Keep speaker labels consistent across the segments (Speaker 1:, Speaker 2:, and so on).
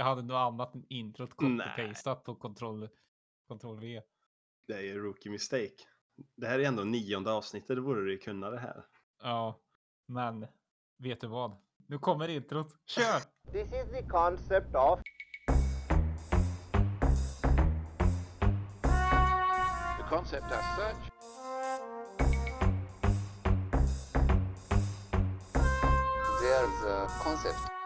Speaker 1: Jag hade något annat än introt copy-pastat på kontroll, kontroll V.
Speaker 2: Det är ju rookie mistake. Det här är ändå nionde avsnittet, då borde du ju kunna det här.
Speaker 1: Ja, men vet du vad? Nu kommer introt. Kör!
Speaker 3: This is the concept of
Speaker 4: The concept as such
Speaker 3: there's a concept.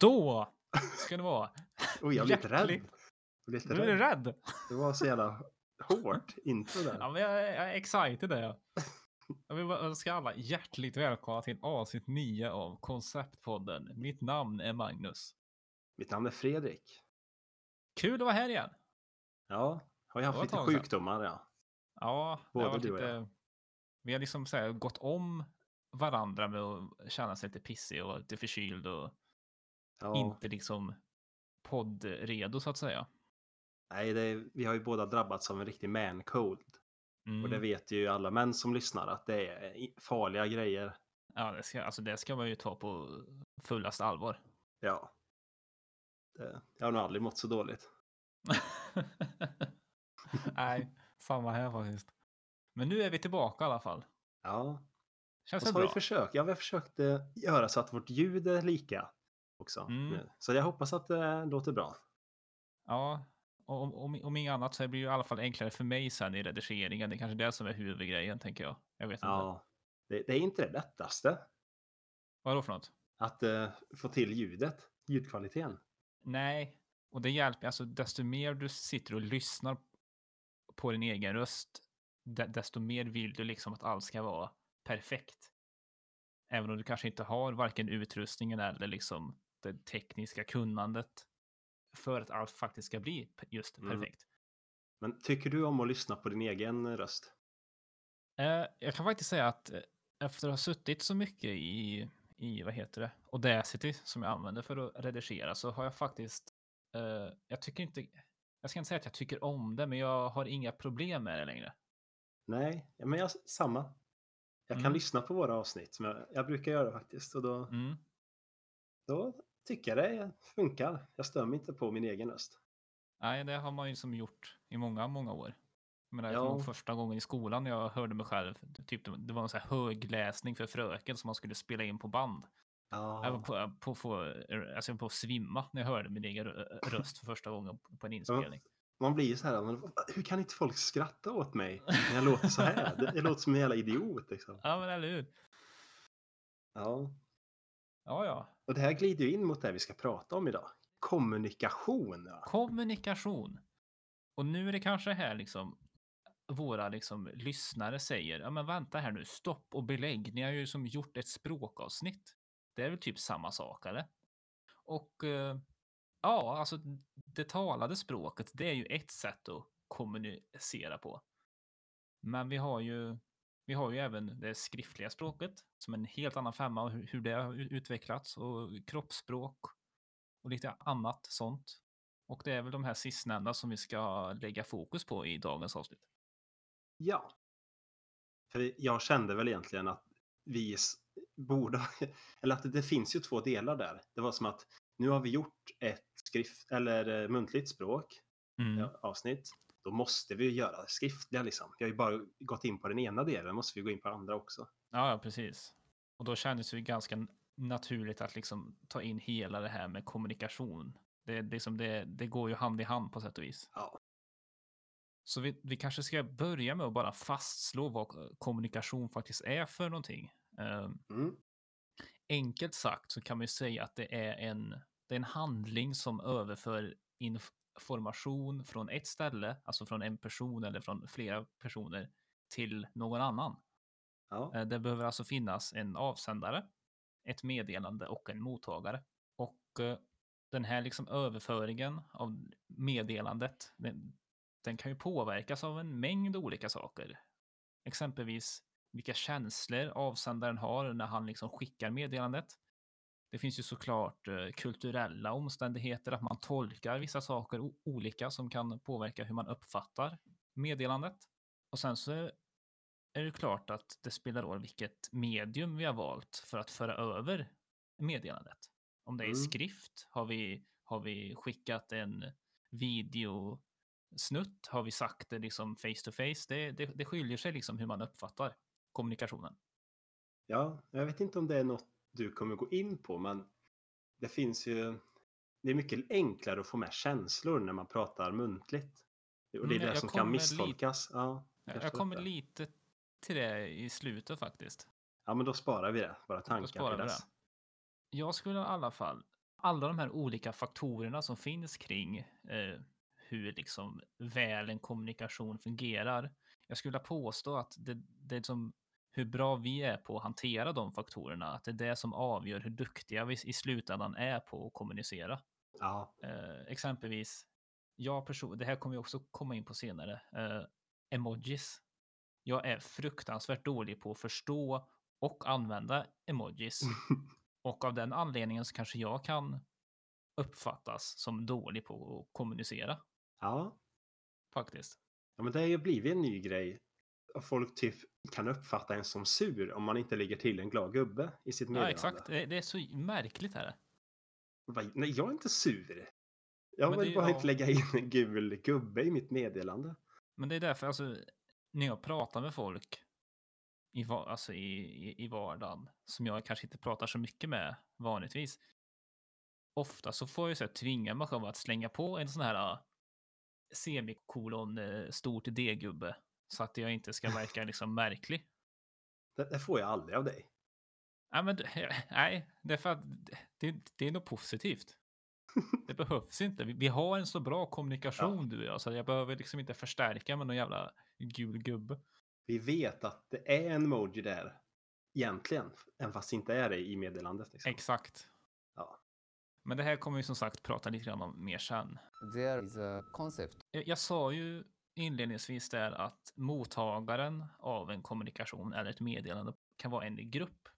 Speaker 1: Då ska det vara.
Speaker 2: Oj, jag blev lite rädd. Jag lite
Speaker 1: Nu är du
Speaker 2: rädd. Det var så jävla hårt intro där.
Speaker 1: Ja, men jag, är- jag är excited där. jag. Jag vill bara önska alla hjärtligt välkomna till avsnitt 9 av Konceptpodden. Mitt namn är Magnus.
Speaker 2: Mitt namn är Fredrik.
Speaker 1: Kul att vara här igen.
Speaker 2: Ja, har jag
Speaker 1: var
Speaker 2: haft lite sjukdomar ja.
Speaker 1: Ja,
Speaker 2: Både du och
Speaker 1: lite... Vi har liksom så här, gått om varandra med att känna sig lite pissig och lite förkyld och
Speaker 2: ja.
Speaker 1: inte liksom poddredo så att säga.
Speaker 2: Nej, är, vi har ju båda drabbats av en riktig man cold.
Speaker 1: Mm.
Speaker 2: Och det vet ju alla män som lyssnar att det är farliga grejer.
Speaker 1: Ja, det ska, alltså det ska man ju ta på fullast allvar.
Speaker 2: Ja. Det, jag har nog aldrig mått så dåligt.
Speaker 1: Nej, samma här faktiskt. Men nu är vi tillbaka i alla fall.
Speaker 2: Ja.
Speaker 1: Känns
Speaker 2: Och
Speaker 1: det
Speaker 2: så har vi
Speaker 1: bra?
Speaker 2: försökt. Ja, vi har försökt eh, göra så att vårt ljud är lika också.
Speaker 1: Mm.
Speaker 2: nu. Så jag hoppas att det låter bra.
Speaker 1: Ja, och om, om, om inget annat så blir det i alla fall enklare för mig sen i redigeringen. Det är kanske det som är huvudgrejen, tänker jag. Jag vet inte.
Speaker 2: Ja. Det, det är inte det lättaste
Speaker 1: Vadå för något?
Speaker 2: att eh, få till ljudet, ljudkvaliteten.
Speaker 1: Nej, och det hjälper. Alltså, desto mer du sitter och lyssnar på din egen röst, de, desto mer vill du liksom att allt ska vara perfekt. Även om du kanske inte har varken utrustningen eller liksom det tekniska kunnandet för att allt faktiskt ska bli just
Speaker 2: Mm.
Speaker 1: perfekt.
Speaker 2: Men tycker du om att lyssna på din egen röst?
Speaker 1: Eh, jag kan faktiskt säga att eh, efter att ha suttit så mycket i, i vad heter det, Audacity som jag använder för att redigera så har jag faktiskt, eh, jag tycker inte, jag ska inte säga att jag tycker om det, men jag har inga problem med det längre.
Speaker 2: Nej, men jag, samma. Jag kan
Speaker 1: Mm.
Speaker 2: lyssna på våra avsnitt, som jag, jag brukar göra faktiskt. Och då,
Speaker 1: Mm.
Speaker 2: då tycker det funkar. Jag stör mig inte på min egen röst.
Speaker 1: Nej, det har man ju som gjort i många, många år. Men det
Speaker 2: Ja.
Speaker 1: var första gången i skolan jag hörde mig själv, typ det var en sån här högläsning för fröken som man skulle spela in på band. Jag var
Speaker 2: Ja,
Speaker 1: på, på, på, alltså på att svimma när jag hörde min egen rö- röst för första gången på en inspelning.
Speaker 2: man blir ju så här, men hur kan inte folk skratta åt mig när jag låter så här? Jag låter som en jävla idiot liksom.
Speaker 1: Ja, men eller hur?
Speaker 2: Ja,
Speaker 1: Ja, ja
Speaker 2: och det här glider ju in mot det vi ska prata om idag. Kommunikation. Ja.
Speaker 1: Kommunikation. Och nu är det kanske här liksom våra liksom lyssnare säger, ja men vänta här nu, stopp och belägg. Ni har ju som gjort ett språkavsnitt. Det är väl typ samma sak, eller? Och eh, ja, alltså det talade språket, det är ju ett sätt att kommunicera på. Men vi har ju, vi har ju även det skriftliga språket som en helt annan femma och hur, det har utvecklats och kroppsspråk och lite annat sånt. Och det är väl de här sistnämnda som vi ska lägga fokus på i dagens avsnitt.
Speaker 2: ja. För jag kände väl egentligen att vi borde, eller att det finns ju två delar där. Det var som att nu har vi gjort ett skrift eller eh, muntligt språk
Speaker 1: Mm.
Speaker 2: avsnitt. Då måste vi ju göra skriftliga liksom. Vi har ju bara gått in på den ena delen, måste vi gå in på den andra också.
Speaker 1: Ja, precis. Och då kändes det ju ganska naturligt att liksom ta in hela det här med kommunikation. Det, det, som det, det går ju hand i hand på sätt och vis.
Speaker 2: Ja.
Speaker 1: Så vi, vi kanske ska börja med att bara fastslå vad eh, kommunikation faktiskt är för någonting. Ehm,
Speaker 2: Mm.
Speaker 1: enkelt sagt så kan man ju säga att det är en, det är en handling som överför information från ett ställe, alltså från en person eller från flera personer till någon annan.
Speaker 2: Ja.
Speaker 1: Eh, Det behöver alltså finnas en avsändare, ett meddelande och en mottagare. Och eh, den här liksom överföringen av meddelandet, den, den kan ju påverkas av en mängd olika saker. Exempelvis vilka känslor avsändaren har när han liksom skickar meddelandet. Det finns ju såklart eh, kulturella omständigheter, att man tolkar vissa saker olika som kan påverka hur man uppfattar meddelandet. Och sen så är det klart att det spelar roll vilket medium vi har valt för att föra över meddelandet. Om det är
Speaker 2: Mm.
Speaker 1: skrift, har vi, har vi skickat en videosnutt, har vi sagt det liksom face to face? Det, det, det skiljer sig liksom hur man uppfattar kommunikationen.
Speaker 2: Ja, jag vet inte om det är något du kommer gå in på, men det finns ju... Det är mycket enklare att få med känslor när man pratar muntligt. Och det är
Speaker 1: Mm,
Speaker 2: det som kan
Speaker 1: kommer lite-
Speaker 2: misstolkas. Ja,
Speaker 1: Jag, kommer lite till det i slutet faktiskt.
Speaker 2: ja, men då sparar vi det. Våra tankar
Speaker 1: sparar
Speaker 2: till dess.
Speaker 1: det. Jag skulle i alla fall, alla de här olika faktorerna som finns kring eh, hur liksom väl en kommunikation fungerar. Jag skulle påstå att det, det som hur bra vi är på att hantera de faktorerna, att det är det som avgör hur duktiga vi i slutändan är på att kommunicera.
Speaker 2: Ja,
Speaker 1: Eh, exempelvis, jag person, det här kommer vi också komma in på senare, eh, emojis. Jag är fruktansvärt dålig på att förstå och använda emojis. Och av den anledningen så kanske jag kan uppfattas som dålig på att kommunicera
Speaker 2: ja.
Speaker 1: faktiskt.
Speaker 2: ja men det har ju blivit en ny grej. Folk typ kan uppfatta en som sur om man inte lägger till en glad gubbe i sitt
Speaker 1: Ja,
Speaker 2: meddelande.
Speaker 1: exakt. Det, är så märkligt här.
Speaker 2: Nej, jag är inte sur. Jag
Speaker 1: Men
Speaker 2: vill bara
Speaker 1: ja.
Speaker 2: inte lägga in en gul gubbe i mitt meddelande.
Speaker 1: Men det är därför, alltså, när jag pratar med folk i, alltså i, i, i vardagen, som jag kanske inte pratar så mycket med vanligtvis, ofta så får jag så här, tvinga mig själv att slänga på en sån här uh, semikolon uh, stort D-gubbe, så att jag inte ska verka liksom märklig.
Speaker 2: Det, det får jag aldrig av dig.
Speaker 1: Nej, men det- nej, det är för att det, det är något positivt. Det behövs inte. Vi, vi har en så bra kommunikation du och jag, så jag behöver liksom inte förstärka med någon jävla gul gubbe.
Speaker 2: Vi vet att det är en emoji där egentligen, även fast det inte är det i meddelandet. Liksom.
Speaker 1: Exakt.
Speaker 2: Ja.
Speaker 1: Men det här kommer vi som sagt prata lite grann om mer sen.
Speaker 3: There is a concept
Speaker 1: Jag, jag sa ju inledningsvis där att mottagaren av en kommunikation eller ett meddelande kan vara en grupp.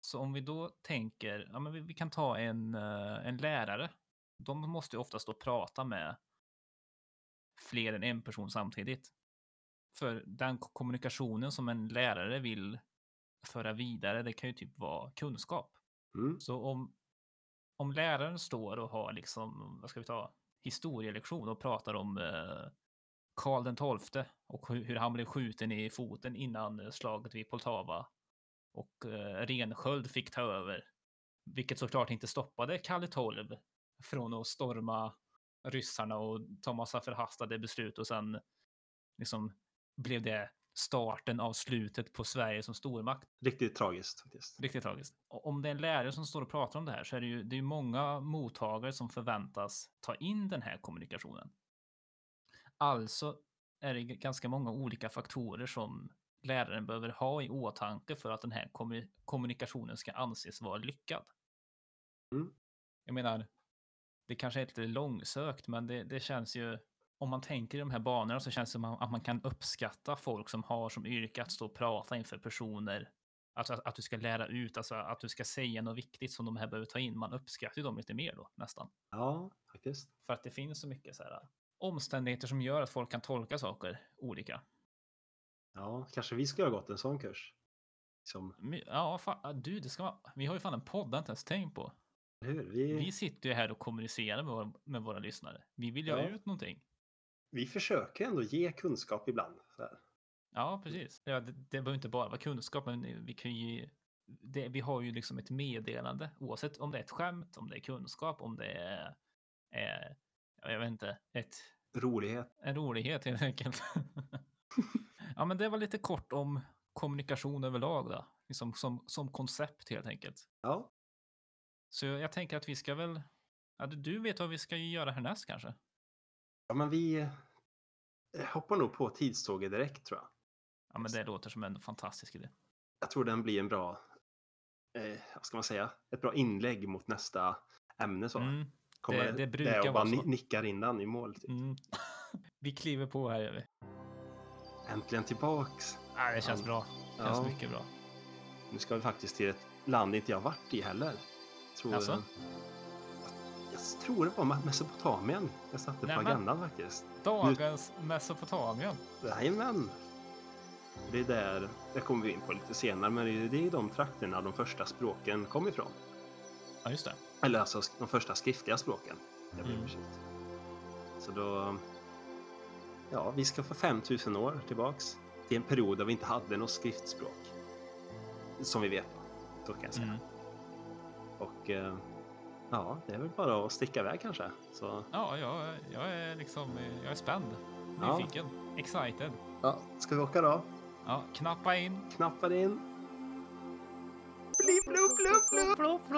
Speaker 1: Så om vi då tänker, ja men vi, kan ta en, eh, en lärare. De måste ju ofta stå och prata med fler än en person samtidigt. För den ko- kommunikationen som en lärare vill föra vidare, det kan ju typ vara kunskap.
Speaker 2: Mm.
Speaker 1: Så om, om läraren står och har liksom, vad ska vi ta, historielektion och pratar om eh, Karl den XII och hur, han blev skjuten i foten innan eh, slaget vid Poltava och eh, Rensköld fick ta över. Vilket såklart inte stoppade Kalle XII från att storma ryssarna och ta massa förhastade beslut och sen liksom blev det starten av slutet på Sverige som stormakt.
Speaker 2: Riktigt tragiskt faktiskt.
Speaker 1: Riktigt tragiskt. Och om det är en lärare som står och pratar om det här så är det ju det är många mottagare som förväntas ta in den här kommunikationen. Alltså är det ganska många olika faktorer som läraren behöver ha i åtanke för att den här kommu- kommunikationen ska anses vara lyckad.
Speaker 2: Mm.
Speaker 1: Jag menar, det kanske är lite långsökt, men det, det känns ju om man tänker i de här banorna så känns det som att man kan uppskatta folk som har som yrke att stå och prata inför personer Alltså att, att du ska lära ut, alltså att du ska säga något viktigt som de här behöver ta in. Man uppskattar ju dem lite mer då nästan.
Speaker 2: Ja, faktiskt.
Speaker 1: För att det finns så mycket så här omständigheter som gör att folk kan tolka saker olika.
Speaker 2: Ja, kanske vi skulle ha gått en sån kurs. Som,
Speaker 1: Ja, fan, du, det ska vara, vi har ju fan en podd, det inte ens tänkt på.
Speaker 2: hur? Vi,
Speaker 1: Vi sitter ju här och kommunicerar med våra, med våra lyssnare. Vi vill ju ha
Speaker 2: Ja.
Speaker 1: ut någonting.
Speaker 2: vi försöker ändå ge kunskap ibland.
Speaker 1: Ja, precis. Ja, det, det behöver inte bara vara kunskap, men vi kan ju... Det, vi har ju liksom ett meddelande, oavsett om det är ett skämt, om det är kunskap, om det är... är jag vet inte, ett,
Speaker 2: Rolighet.
Speaker 1: en rolighet helt enkelt. ja, men det var lite kort om kommunikation överlag då. Liksom som, som koncept helt enkelt.
Speaker 2: Ja,
Speaker 1: Så jag tänker att vi ska väl... Ja, du- vet vad vi ska göra härnäst kanske?
Speaker 2: ja men vi eh, hoppar nog på tidståget direkt tror jag.
Speaker 1: Ja, men det låter som en fantastisk idé.
Speaker 2: Jag tror den blir en bra, eh, vad ska man säga, ett bra inlägg mot nästa ämne. Så.
Speaker 1: Mm,
Speaker 2: Kommer
Speaker 1: det- det brukar
Speaker 2: och bara
Speaker 1: vara så.
Speaker 2: ni- nickar in den i mål. Typ.
Speaker 1: mm. vi kliver på här gör vi.
Speaker 2: Äntligen tillbaks.
Speaker 1: Ja, det känns bra. Det känns
Speaker 2: Ja.
Speaker 1: mycket bra.
Speaker 2: Nu ska vi faktiskt till ett land inte jag varit i heller. Tror,
Speaker 1: Alltså?
Speaker 2: jag, jag tror det var Mesopotamien jag satte på
Speaker 1: Nämen.
Speaker 2: agendan faktiskt.
Speaker 1: Dagens Mesopotamien.
Speaker 2: Jajamän! Det är där, det kommer vi in på lite senare, men det är det är i de trakterna de första språken kom ifrån.
Speaker 1: Ja, just det.
Speaker 2: Eller alltså de första skriftliga språken. Jag
Speaker 1: Mm.
Speaker 2: Så då... Ja, vi ska få 5000 år tillbaks till en period där vi inte hade något skriftspråk. Som vi vet. Så kan jag säga.
Speaker 1: Mm.
Speaker 2: Och eh, ja, det är väl bara att sticka iväg kanske. Så
Speaker 1: Ja, jag, jag är liksom, jag är spänd.
Speaker 2: Ja.
Speaker 1: Nyfiken. Excited.
Speaker 2: ja, ska vi åka då?
Speaker 1: Ja, knappa in.
Speaker 2: Knappar in. Blipp, blupp, blupp, blupp.
Speaker 1: Flopp,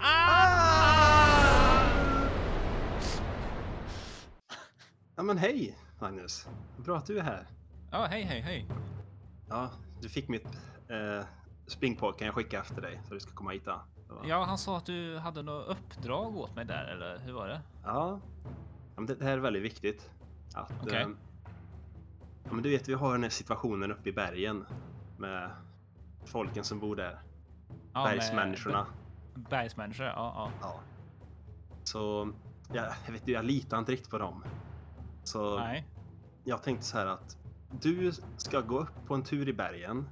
Speaker 1: flopp.
Speaker 2: Ja, men hej Magnus. Bra att du är här.
Speaker 1: Ja, hej, hej, hej.
Speaker 2: Ja, du fick mitt eh, springpojk jag skicka efter dig så du ska komma hit. Då.
Speaker 1: Ja, han sa att du hade något uppdrag åt mig där, eller hur var det?
Speaker 2: Ja, ja det, det här är väldigt viktigt. Att,
Speaker 1: Okej.
Speaker 2: eh, ja, men du vet, vi har den här situationen uppe i bergen med folken som bor där.
Speaker 1: Ja, med
Speaker 2: Bergsmänniskorna.
Speaker 1: b- Bergsmänniskor, ja, ja.
Speaker 2: Ja. Så ja, jag vet jag litar inte riktigt på dem. Så
Speaker 1: Nej.
Speaker 2: jag tänkte så här att du ska gå upp på en tur i bergen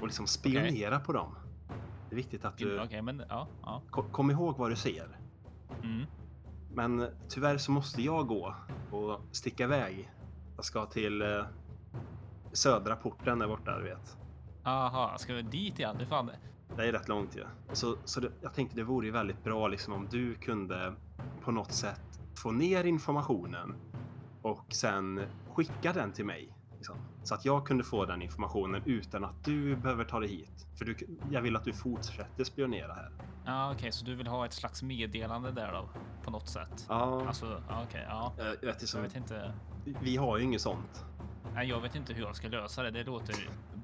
Speaker 2: och liksom spionera på dem. Det är viktigt att du
Speaker 1: men ja, ja.
Speaker 2: kom, kom ihåg vad du ser.
Speaker 1: Mm.
Speaker 2: Men tyvärr så måste jag gå och sticka iväg. Jag ska till eh, södra porten där borta, du vet.
Speaker 1: Aha, ska vi dit igen? Det fan...
Speaker 2: Det är rätt långt ju. Så, så det, jag tänkte det vore ju väldigt bra liksom om du kunde på något sätt få ner informationen och sen skicka den till mig. Liksom. Så att jag kunde få den informationen utan att du behöver ta dig hit. För du, jag vill att du fortsätter spionera här.
Speaker 1: Ja, okej, så du vill ha ett slags meddelande där då? På något sätt?
Speaker 2: Ja,
Speaker 1: Alltså, ja, okej, ja.
Speaker 2: jag vet,
Speaker 1: Jag
Speaker 2: liksom,
Speaker 1: vet inte.
Speaker 2: vi har ju inget sånt.
Speaker 1: Nej, jag vet inte hur jag ska lösa det. Det låter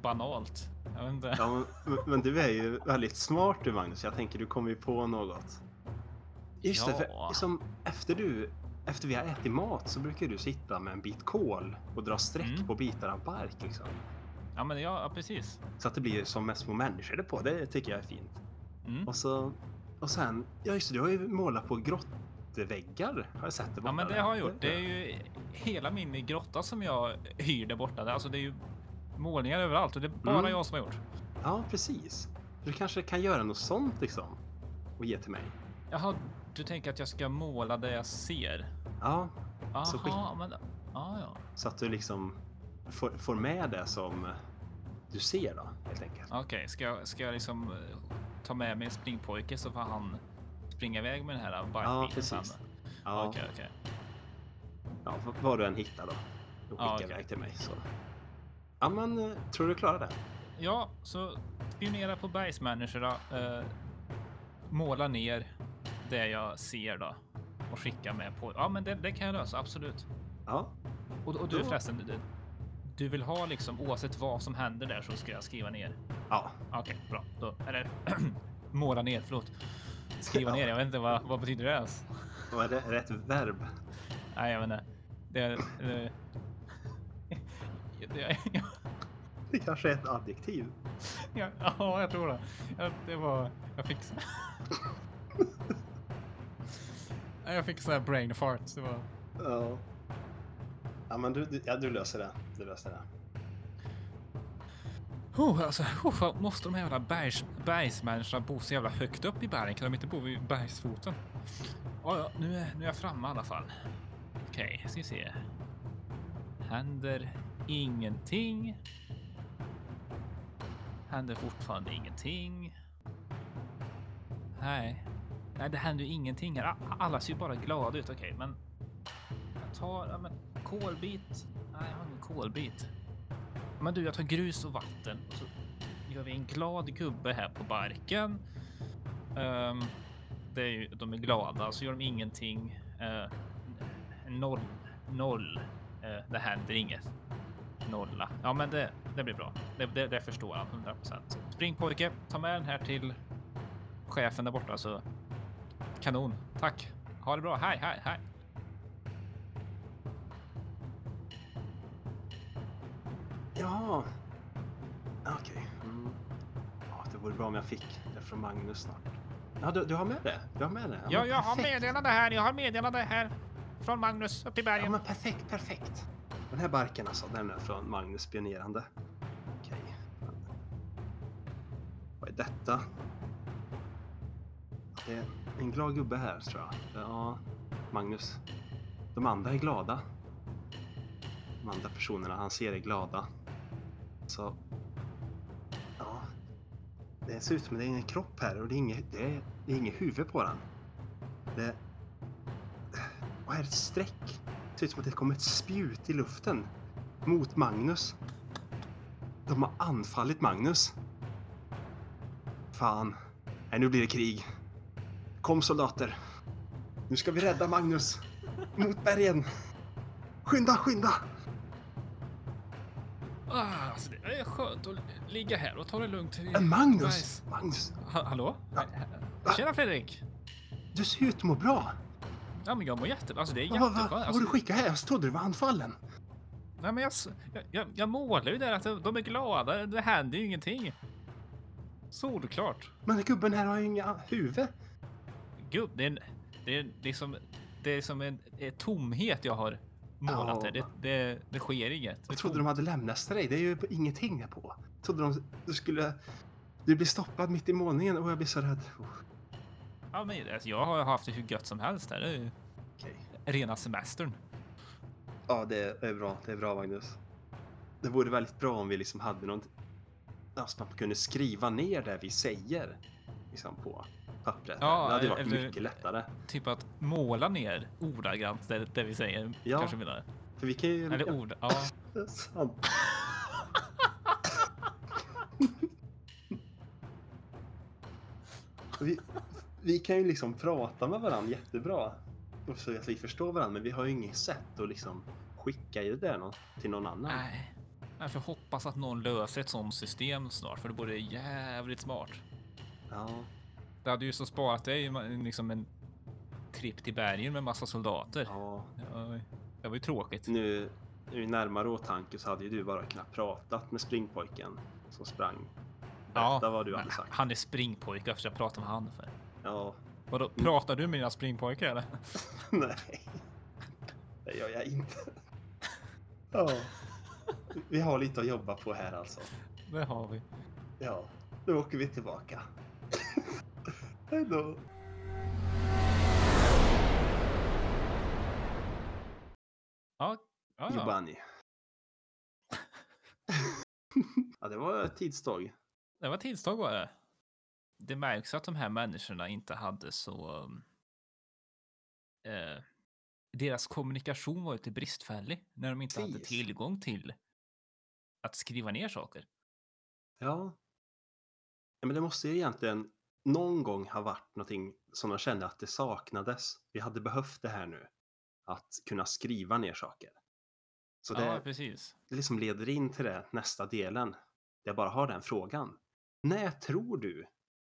Speaker 1: banalt. Jag vet inte.
Speaker 2: Ja, men, men du är ju väldigt smart du Magnus. Jag tänker du kommer ju på något. Just det,
Speaker 1: Ja.
Speaker 2: för som efter du efter vi har ätit mat så brukar du sitta med en bit kol och dra streck
Speaker 1: Mm.
Speaker 2: på bitar av bark liksom.
Speaker 1: Ja, men ja, ja precis.
Speaker 2: Så att det blir som med små människor det på. Det tycker jag är fint.
Speaker 1: Mm.
Speaker 2: Och så och sen, ja just det, du har ju målat på grottväggar har jag sett det
Speaker 1: Ja,
Speaker 2: borta
Speaker 1: men det har jag gjort. Det är ju hela min grotta som jag hyr där borta. Alltså, det är ju målningar överallt och det är bara
Speaker 2: Mm.
Speaker 1: jag som har gjort.
Speaker 2: Ja, precis. Du kanske kan göra något sånt liksom och ge till mig.
Speaker 1: Jaha, du tänker att jag ska måla det jag ser?
Speaker 2: Ja, Så skick-
Speaker 1: Jaha, men... Ja, ja.
Speaker 2: så att du liksom får, får med det som du ser då helt enkelt.
Speaker 1: Okej, ska, jag, ska jag liksom eh, ta med mig springpojke så får han springa iväg med den här
Speaker 2: Ja,
Speaker 1: barkbiten sen?
Speaker 2: precis. Ja,
Speaker 1: Okej, okej.
Speaker 2: ja, v- vad du än hittar då. Skicka
Speaker 1: Ja, okej.
Speaker 2: iväg till mig. Så. Ja, men eh, tror du klarar det?
Speaker 1: Ja, så spionera på bergsmänniskorna. Eh, måla ner det jag ser då och skicka med på. Ja, men det, det kan jag lösa, absolut.
Speaker 2: Ja,
Speaker 1: Och, och du
Speaker 2: Då-
Speaker 1: förresten, du, du vill ha liksom oavsett vad som händer där så ska jag skriva ner.
Speaker 2: ja,
Speaker 1: Okej, bra. Då, eller måla ner, förlåt. Skriva
Speaker 2: Ja.
Speaker 1: ner, jag vet inte vad, vad betyder det ens?
Speaker 2: vad är det rätt verb?
Speaker 1: Nej, jag vet inte. Det, det, det, ja,
Speaker 2: Det kanske är ett adjektiv.
Speaker 1: ja, ja, jag tror det. Ja, det var, jag fick så... Ja, Jag fick så här brain fart. Det var...
Speaker 2: Ja. Ja, men du, du, ja, du löser det. Du löser det.
Speaker 1: Oh, alltså, oh, måste de här jävla bergs, bergsmänniskorna bo så jävla högt upp i bergen? Kan de inte bo vid bergsfoten? Ja, ja, nu är, nu är jag framme i alla fall. Okej, ska vi se. Händer ingenting. Händer fortfarande ingenting. Nej. Nej, det händer ju ingenting här. Alla ser ju bara glada ut. Okej, men jag tar ja, men, kolbit. Nej, jag har ingen kolbit. Men du, jag tar grus och vatten och så gör vi en glad gubbe här på barken. Um, det är ju, de är glada, så gör de ingenting. Uh, noll, noll. Uh, det händer inget. Nolla. Ja, men det, det blir bra. Det, det, det förstår han 100 procent. Spring pojke, ta med den här till chefen där borta så kanon. Tack. Ha det bra. Hej, hej, hej.
Speaker 2: Ja. Okej. Mm. Ja, det vore bra om jag fick det från Magnus snart. Ja, du, du har med det? Du har med det?
Speaker 1: Ja,
Speaker 2: men
Speaker 1: jag har
Speaker 2: perfekt.
Speaker 1: meddelande här. Jag har meddelande här från Magnus uppe i
Speaker 2: Ja,
Speaker 1: bergen.
Speaker 2: men perfekt, perfekt. Den här barken alltså, den är från Magnus spionerande. Okej. Vad är detta? Det är en glad gubbe här tror jag. Ja, Magnus. De andra är glada. De andra personerna han ser är glada. Så... Ja. Det ser ut som att det är ingen kropp här och det är inget, det är, det är inget huvud på den. Det... Vad är? Ett streck? Ser ut som att det kommer ett spjut i luften. Mot Magnus. De har anfallit Magnus. Fan. Nej, nu blir det krig. Kom soldater. Nu ska vi rädda Magnus. Mot bergen. Skynda, skynda!
Speaker 1: Ah, alltså det är skönt att ligga här och ta det lugnt.
Speaker 2: Äh, Magnus!
Speaker 1: Nice.
Speaker 2: Magnus,
Speaker 1: Ha hallå?
Speaker 2: Ja.
Speaker 1: Tjena Fredrik!
Speaker 2: du ser ut att må bra.
Speaker 1: Ja, men jag mår jättebra. Alltså det är
Speaker 2: Vad va, va,
Speaker 1: Alltså,
Speaker 2: du skickat här? Jag trodde du var anfallen.
Speaker 1: nej, men jag, jag, jag, målar ju där att de är glada. Det händer ju ingenting. Solklart.
Speaker 2: Men gubben här har ju inga huvud.
Speaker 1: Gubb, det är, en, det är liksom, det är som en, en tomhet jag har målat
Speaker 2: Ja.
Speaker 1: där. Det, det, det sker inget. Det
Speaker 2: Jag trodde de hade lemlästat dig. Det är ju ingenting här på. Jag trodde de, du skulle... Du blir stoppad mitt i målningen och jag blir så rädd. Oh,
Speaker 1: Ja, men, alltså, jag har haft det hur gött som helst där. Det är ju
Speaker 2: Okej.
Speaker 1: rena semestern.
Speaker 2: Ja, det är bra. Det är bra, Magnus. Det vore väldigt bra om vi liksom hade något... Alltså man kunde skriva ner det vi säger liksom på pappret.
Speaker 1: Ja,
Speaker 2: det hade varit
Speaker 1: eller-
Speaker 2: mycket lättare.
Speaker 1: Typ att måla ner ordagrant det, det vi säger.
Speaker 2: Ja.
Speaker 1: Kanske menar.
Speaker 2: För vi kan ju...
Speaker 1: Eller ord. Ja.
Speaker 2: Det är sant. vi, vi kan ju liksom prata med varandra jättebra. Och så att vi förstår varandra, men vi har ju inget sätt att liksom skicka ju det nå- till någon annan.
Speaker 1: Nej. Jag får hoppas att någon löser ett sånt system snart, för det vore jävligt smart.
Speaker 2: Ja,
Speaker 1: Det hade ju så sparat dig liksom en tripp till bergen med massa soldater.
Speaker 2: ja.
Speaker 1: Ja, det var ju tråkigt.
Speaker 2: Nu, nu närmare åtanke så hade ju du bara kunnat pratat med springpojken som sprang. Berätta vad du hade sagt.
Speaker 1: Han är springpojke eftersom jag pratar med han för.
Speaker 2: Ja,
Speaker 1: Vadå, pratar du med dina springpojkar eller?
Speaker 2: nej. Det gör jag inte. Ja. Vi har lite att jobba på här alltså.
Speaker 1: Det har vi.
Speaker 2: Ja, nu åker vi tillbaka. Hej då.
Speaker 1: Ja, ja, ja.
Speaker 2: Giovanni. ja, det var ett tidståg.
Speaker 1: Det var tidstag var det. Det märks att de här människorna inte hade så... Eh, deras kommunikation var lite bristfällig när de inte hade
Speaker 2: Precis.
Speaker 1: tillgång till att skriva ner saker.
Speaker 2: Ja. ja. Men det måste ju egentligen någon gång ha varit någonting som de kände att det saknades. Vi hade behövt det här nu. Att kunna skriva ner saker. Så det,
Speaker 1: Ja, precis.
Speaker 2: det liksom leder in till det nästa delen. Jag bara har den frågan. När tror du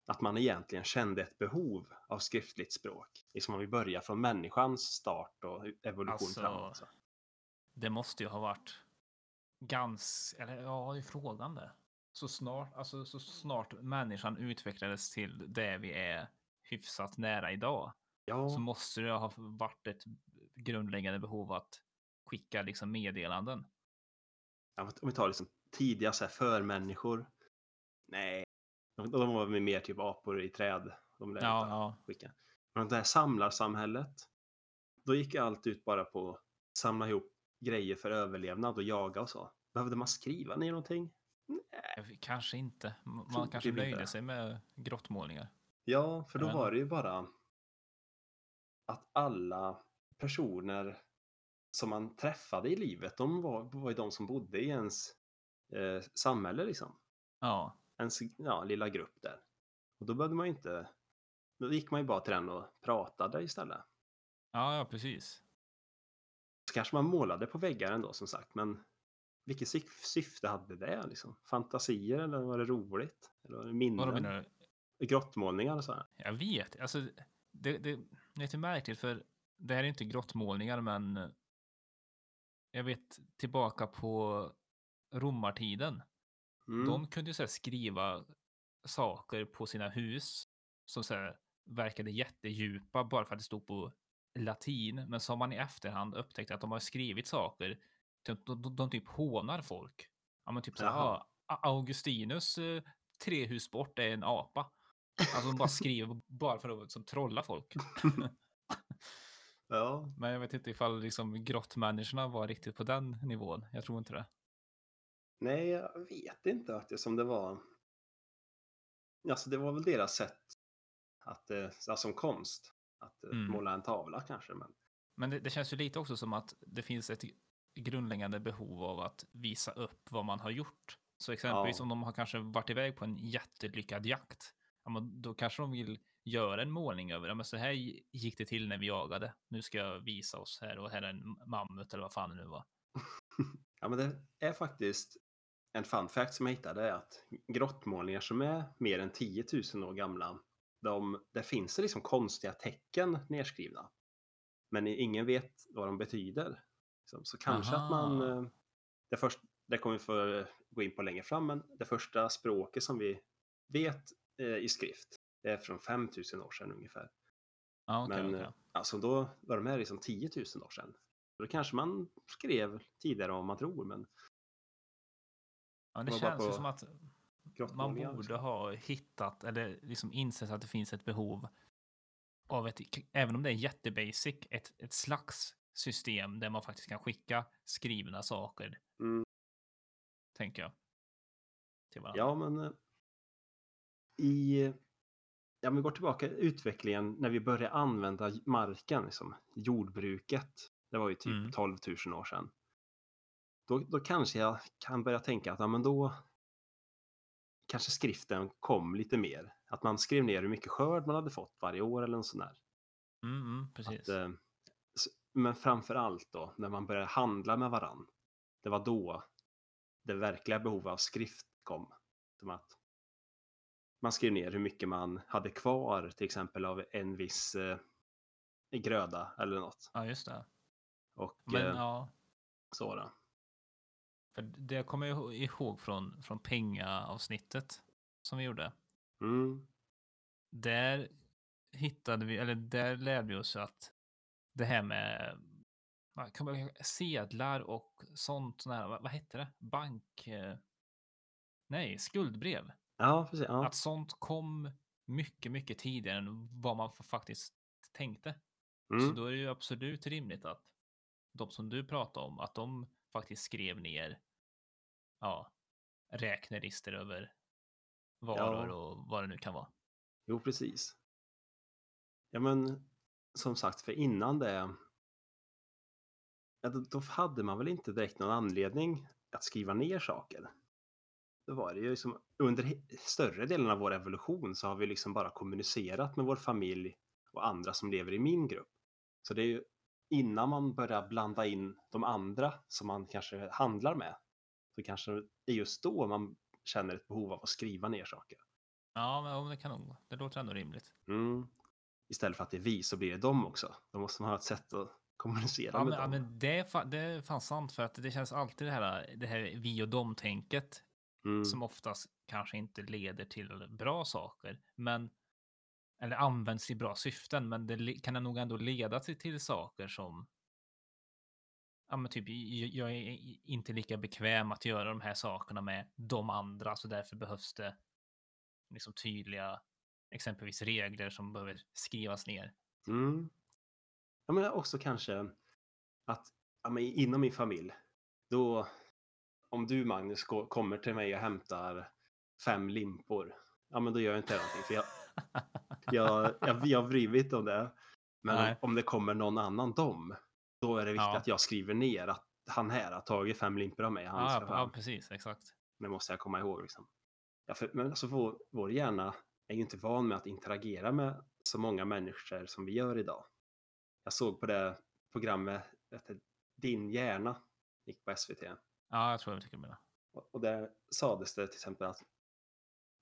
Speaker 2: att man egentligen kände ett behov av skriftligt språk? Liksom om vi börjar från människans start och evolution
Speaker 1: Alltså,
Speaker 2: framåt. Så.
Speaker 1: Det måste ju ha varit ganska, eller ja, frågan det. Så snart, alltså så snart människan utvecklades till det vi är hyfsat nära idag
Speaker 2: Ja,
Speaker 1: så måste det ha varit ett grundläggande behov att skicka liksom meddelanden.
Speaker 2: Ja, om vi tar liksom tidiga så här, förmänniskor. Nej, de, de var väl mer typ apor i träd. De lär
Speaker 1: Ja,
Speaker 2: inte
Speaker 1: ja.
Speaker 2: skicka. Men det här samlarsamhället. Då gick allt ut bara på att samla ihop grejer för överlevnad och jaga och så. Behövde man skriva ner någonting?
Speaker 1: Eh, Kanske inte. Man
Speaker 2: Tror
Speaker 1: kanske
Speaker 2: inte
Speaker 1: nöjde
Speaker 2: det.
Speaker 1: sig med grottmålningar.
Speaker 2: Ja, för då var
Speaker 1: inte.
Speaker 2: det ju bara att alla personer som man träffade i livet, de var, var ju de som bodde i ens eh, samhälle liksom.
Speaker 1: Ja,
Speaker 2: ens ja, lilla grupp där. Och då behövde man ju inte... Då gick man ju bara till den och pratade istället.
Speaker 1: ja, ja precis.
Speaker 2: Så kanske man målade på väggar ändå som sagt, men vilket syf- syfte hade det liksom? Fantasier eller var det roligt? Eller var det minnen?
Speaker 1: menar du?
Speaker 2: Grottmålningar och så här?
Speaker 1: Jag vet, alltså det, det, det är lite märkligt för det här är inte grottmålningar men jag vet tillbaka på romartiden.
Speaker 2: Mm.
Speaker 1: De kunde ju så här skriva saker på sina hus som så här verkade jättedjupa bara för att det stod på latin. Men som man i efterhand upptäckte att de har skrivit saker de, de, de typ hånar folk. Ja, men typ så här. "Ah, Augustinus eh, tre hus bort är en apa. Alltså de bara skriver bara för att som, trolla folk.
Speaker 2: Ja,
Speaker 1: Men jag vet inte ifall liksom grottmänniskorna var riktigt på den nivån. Jag tror inte det.
Speaker 2: Nej, jag vet inte faktiskt om det var... Alltså det var väl deras sätt att, alltså, som konst, att eh,
Speaker 1: Mm.
Speaker 2: måla en tavla kanske. Men
Speaker 1: Men det, det känns ju lite också som att det finns ett grundläggande behov av att visa upp vad man har gjort. Så exempelvis
Speaker 2: Ja.
Speaker 1: om de har kanske varit iväg på en jättelyckad jakt, ja, men då kanske de vill göra en målning över, ja, men så här gick det till när vi jagade. Nu ska jag visa oss här och här är en mammut eller vad fan det nu var.
Speaker 2: Ja, men det är faktiskt en fun fact som jag hittade är att grottmålningar som är mer än 10 000 år gamla, de, där finns det liksom konstiga tecken nedskrivna. Men ingen vet vad de betyder. Så, så kanske att man...
Speaker 1: Aha.
Speaker 2: eh, Det, först, det kommer vi få gå in på längre fram, men det första språket som vi vet eh, i skrift, det är från 5 000 år sedan ungefär.
Speaker 1: Ja, okej,
Speaker 2: Men eh, alltså då var de här liksom 10 000 år sedan. Då kanske man skrev tidigare än vad man tror, men
Speaker 1: Ja, det känns ju som att man borde
Speaker 2: liksom.
Speaker 1: ha hittat eller liksom insett att det finns ett behov av ett, även om det är jättebasic, ett, ett slags system där man faktiskt kan skicka skrivna saker,
Speaker 2: Mm.
Speaker 1: tänker jag. Till varandra.
Speaker 2: Ja, men eh, i... Ja, men går tillbaka i utvecklingen när vi började använda marken, liksom, jordbruket. Det var ju typ
Speaker 1: Mm.
Speaker 2: 12 000 år sedan. Då, då kanske jag kan börja tänka att ja, men då kanske skriften kom lite mer. Att man skrev ner hur mycket skörd man hade fått varje år eller något sånt där.
Speaker 1: Mm, mm, precis.
Speaker 2: Att, eh, men framför allt då, när man började handla med varann. Det var då det verkliga behovet av skrift kom. Som att man skrev ner hur mycket man hade kvar, till exempel av en viss eh, gröda eller något.
Speaker 1: Ja, just det.
Speaker 2: Och
Speaker 1: Men
Speaker 2: eh,
Speaker 1: ja,
Speaker 2: så då.
Speaker 1: För det kommer jag ihåg från, från pengaavsnittet som vi gjorde.
Speaker 2: Mm,
Speaker 1: Där hittade vi, eller där lärde vi oss att det här med kan man- sedlar och sånt, sån här, vad, vad hette det? Bank... eh, Nej, skuldbrev.
Speaker 2: ja, precis. Ja.
Speaker 1: Att sånt kom mycket, mycket tidigare än vad man faktiskt tänkte. Så
Speaker 2: Mm,
Speaker 1: då är det ju absolut rimligt att de som du pratar om, att de faktiskt skrev ner ja, räknerister över varor
Speaker 2: Ja.
Speaker 1: och vad det nu kan vara.
Speaker 2: Jo, precis. Ja, men som sagt, för innan det. Ja, då, hade man väl inte direkt någon anledning att skriva ner saker. Då var det ju liksom under större delen av vår evolution så har vi liksom bara kommunicerat med vår familj och andra som lever i min grupp. Så det är ju innan man börjar blanda in de andra som man kanske handlar med. Så kanske det är just då man känner ett behov av att skriva ner saker.
Speaker 1: Ja, men ja, det kan nog, det låter ändå rimligt.
Speaker 2: Mm. Istället för att det är vi så blir det dem också. Då måste man ha ett sätt att kommunicera
Speaker 1: Ja,
Speaker 2: med
Speaker 1: men, ja,
Speaker 2: dem.
Speaker 1: men det, är det är fan sant för att det känns alltid det här, det här vi och dem-tänket
Speaker 2: Mm.
Speaker 1: som oftast kanske inte leder till bra saker, men eller används i bra syften, men det kan nog ändå leda till, till saker som Ja, men typ, jag är inte lika bekväm att göra de här sakerna med de andra, så därför behövs det liksom tydliga, exempelvis regler som behöver skrivas ner.
Speaker 2: Mm. Ja, men också kanske att ja, men inom min familj, då om du Magnus kommer till mig och hämtar fem limpor, ja men då gör jag inte någonting. För jag, jag, jag, jag mig inte om det. Men
Speaker 1: Nej.
Speaker 2: om det kommer någon annan dom, då är det viktigt
Speaker 1: Ja.
Speaker 2: att jag skriver ner att han här har tagit fem limpor av mig. Han
Speaker 1: Ja, ja, precis, exakt.
Speaker 2: Det måste jag komma ihåg. Liksom. Ja, för, men alltså vår, vår hjärna är ju inte van med att interagera med så många människor som vi gör idag. Jag såg på det programmet, du, Din hjärna, gick på SVT.
Speaker 1: Ja, jag tror jag du menar.
Speaker 2: Och, och där sades det till exempel att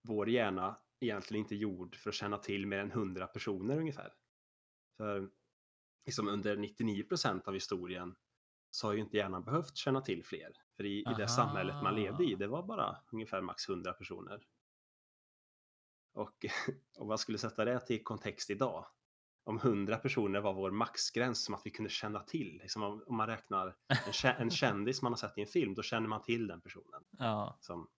Speaker 2: vår hjärna egentligen inte är gjord för att känna till mer än 100 personer ungefär. För liksom under 99 procent av historien så har ju inte hjärnan behövt känna till fler. För i, i det samhället man levde i, det var bara ungefär max 100 personer. Och om man skulle sätta det till kontext idag, om 100 personer var vår maxgräns som att vi kunde känna till. Liksom om, om man räknar en, en kändis man har sett i en film, då känner man till den personen.
Speaker 1: Ja.
Speaker 2: Som,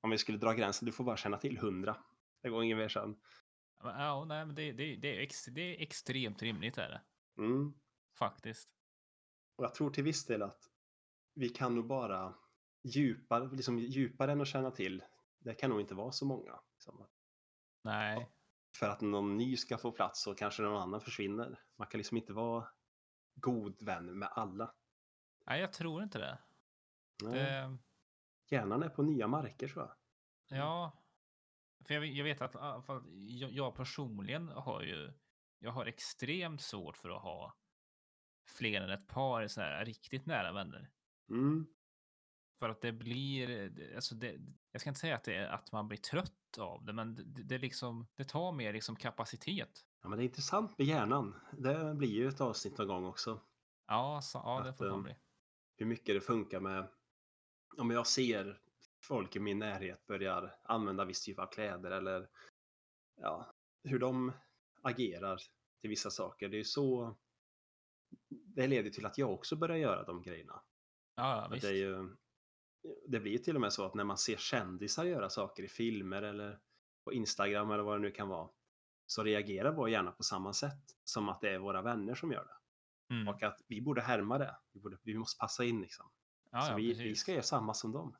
Speaker 2: om vi skulle dra gränsen, du får bara känna till 100. Det går ingen mer sen.
Speaker 1: Ja, nej, men det, det, det, är ex, det är extremt rimligt är det.
Speaker 2: Mm.
Speaker 1: Faktiskt.
Speaker 2: Och jag tror till viss del att vi kan nog bara djupare, liksom djupare än att känna till. Det kan nog inte vara så många. Liksom.
Speaker 1: Nej.
Speaker 2: För att någon ny ska få plats så kanske någon annan försvinner. Man kan liksom inte vara god vän med alla.
Speaker 1: Nej, jag tror inte det.
Speaker 2: Nej.
Speaker 1: det
Speaker 2: Hjärnan är på nya marker tror jag.
Speaker 1: ja. För jag, jag vet att fall jag, jag personligen har ju, jag har extremt svårt för att ha fler än ett par så här riktigt nära vänner.
Speaker 2: Mm.
Speaker 1: För att det blir, alltså det, jag ska inte säga att det är att man blir trött av det, men det, det liksom, det tar mer liksom kapacitet.
Speaker 2: Ja, men det är intressant med hjärnan. Det blir ju ett avsnitt någon gång också.
Speaker 1: Ja, så, ja det
Speaker 2: Att,
Speaker 1: får fan
Speaker 2: ehm,
Speaker 1: bli.
Speaker 2: Hur mycket det funkar med om jag ser folk i min närhet börjar använda viss typ av kläder eller ja, hur de agerar till vissa saker. Det är så det leder till att jag också börjar göra de grejerna.
Speaker 1: Ja, visst.
Speaker 2: Det, är ju, det blir till och med så att när man ser kändisar göra saker i filmer eller på Instagram eller vad det nu kan vara så reagerar vår hjärna på samma sätt som att det är våra vänner som gör det.
Speaker 1: Mm.
Speaker 2: Och att vi borde härma det. Vi, borde, vi måste passa in liksom.
Speaker 1: Ja,
Speaker 2: så
Speaker 1: ja,
Speaker 2: vi, vi ska göra samma som dem.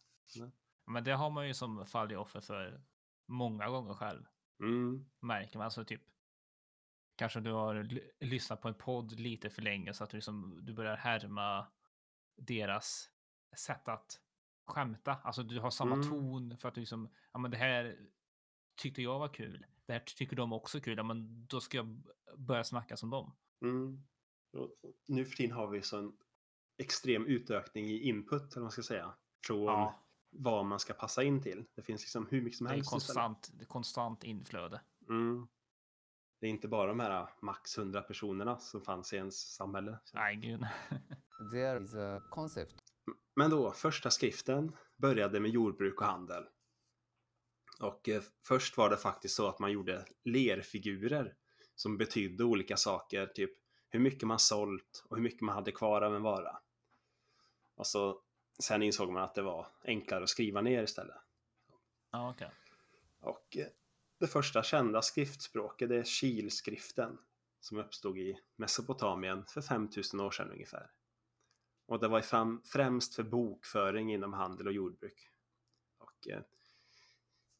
Speaker 1: Men det har man ju som fallit offer för många gånger själv.
Speaker 2: Mm,
Speaker 1: Märker man. Alltså typ, kanske du har lyssnat på en podd lite för länge så att du, liksom, du börjar härma deras sätt att skämta. Alltså du har samma
Speaker 2: Mm.
Speaker 1: ton för att du liksom, ja men det här tyckte jag var kul. Det här tycker de också är kul. Ja men då ska jag börja snacka som dem.
Speaker 2: mm. Nu för tiden har vi så en extrem utökning i input, eller vad man ska säga. Från
Speaker 1: Ja,
Speaker 2: vad man ska passa in till. Det finns liksom hur mycket som
Speaker 1: det är
Speaker 2: helst.
Speaker 1: konstant, det är konstant inflöde.
Speaker 2: Mm. Det är inte bara de här max 100 personerna som fanns i ens samhälle.
Speaker 1: Nej, gud.
Speaker 3: There is a concept
Speaker 2: Men då, första skriften började med jordbruk och handel. Och eh, först var det faktiskt så att man gjorde lerfigurer som betydde olika saker, typ hur mycket man sålt och hur mycket man hade kvar av en vara. Och så sen insåg man att det var enklare att skriva ner istället.
Speaker 1: Ja, okej.
Speaker 2: Och eh, det första kända skriftspråket är kilskriften som uppstod i Mesopotamien för 5000 år sedan ungefär. Och det var fram, främst för bokföring inom handel och jordbruk. Och, eh,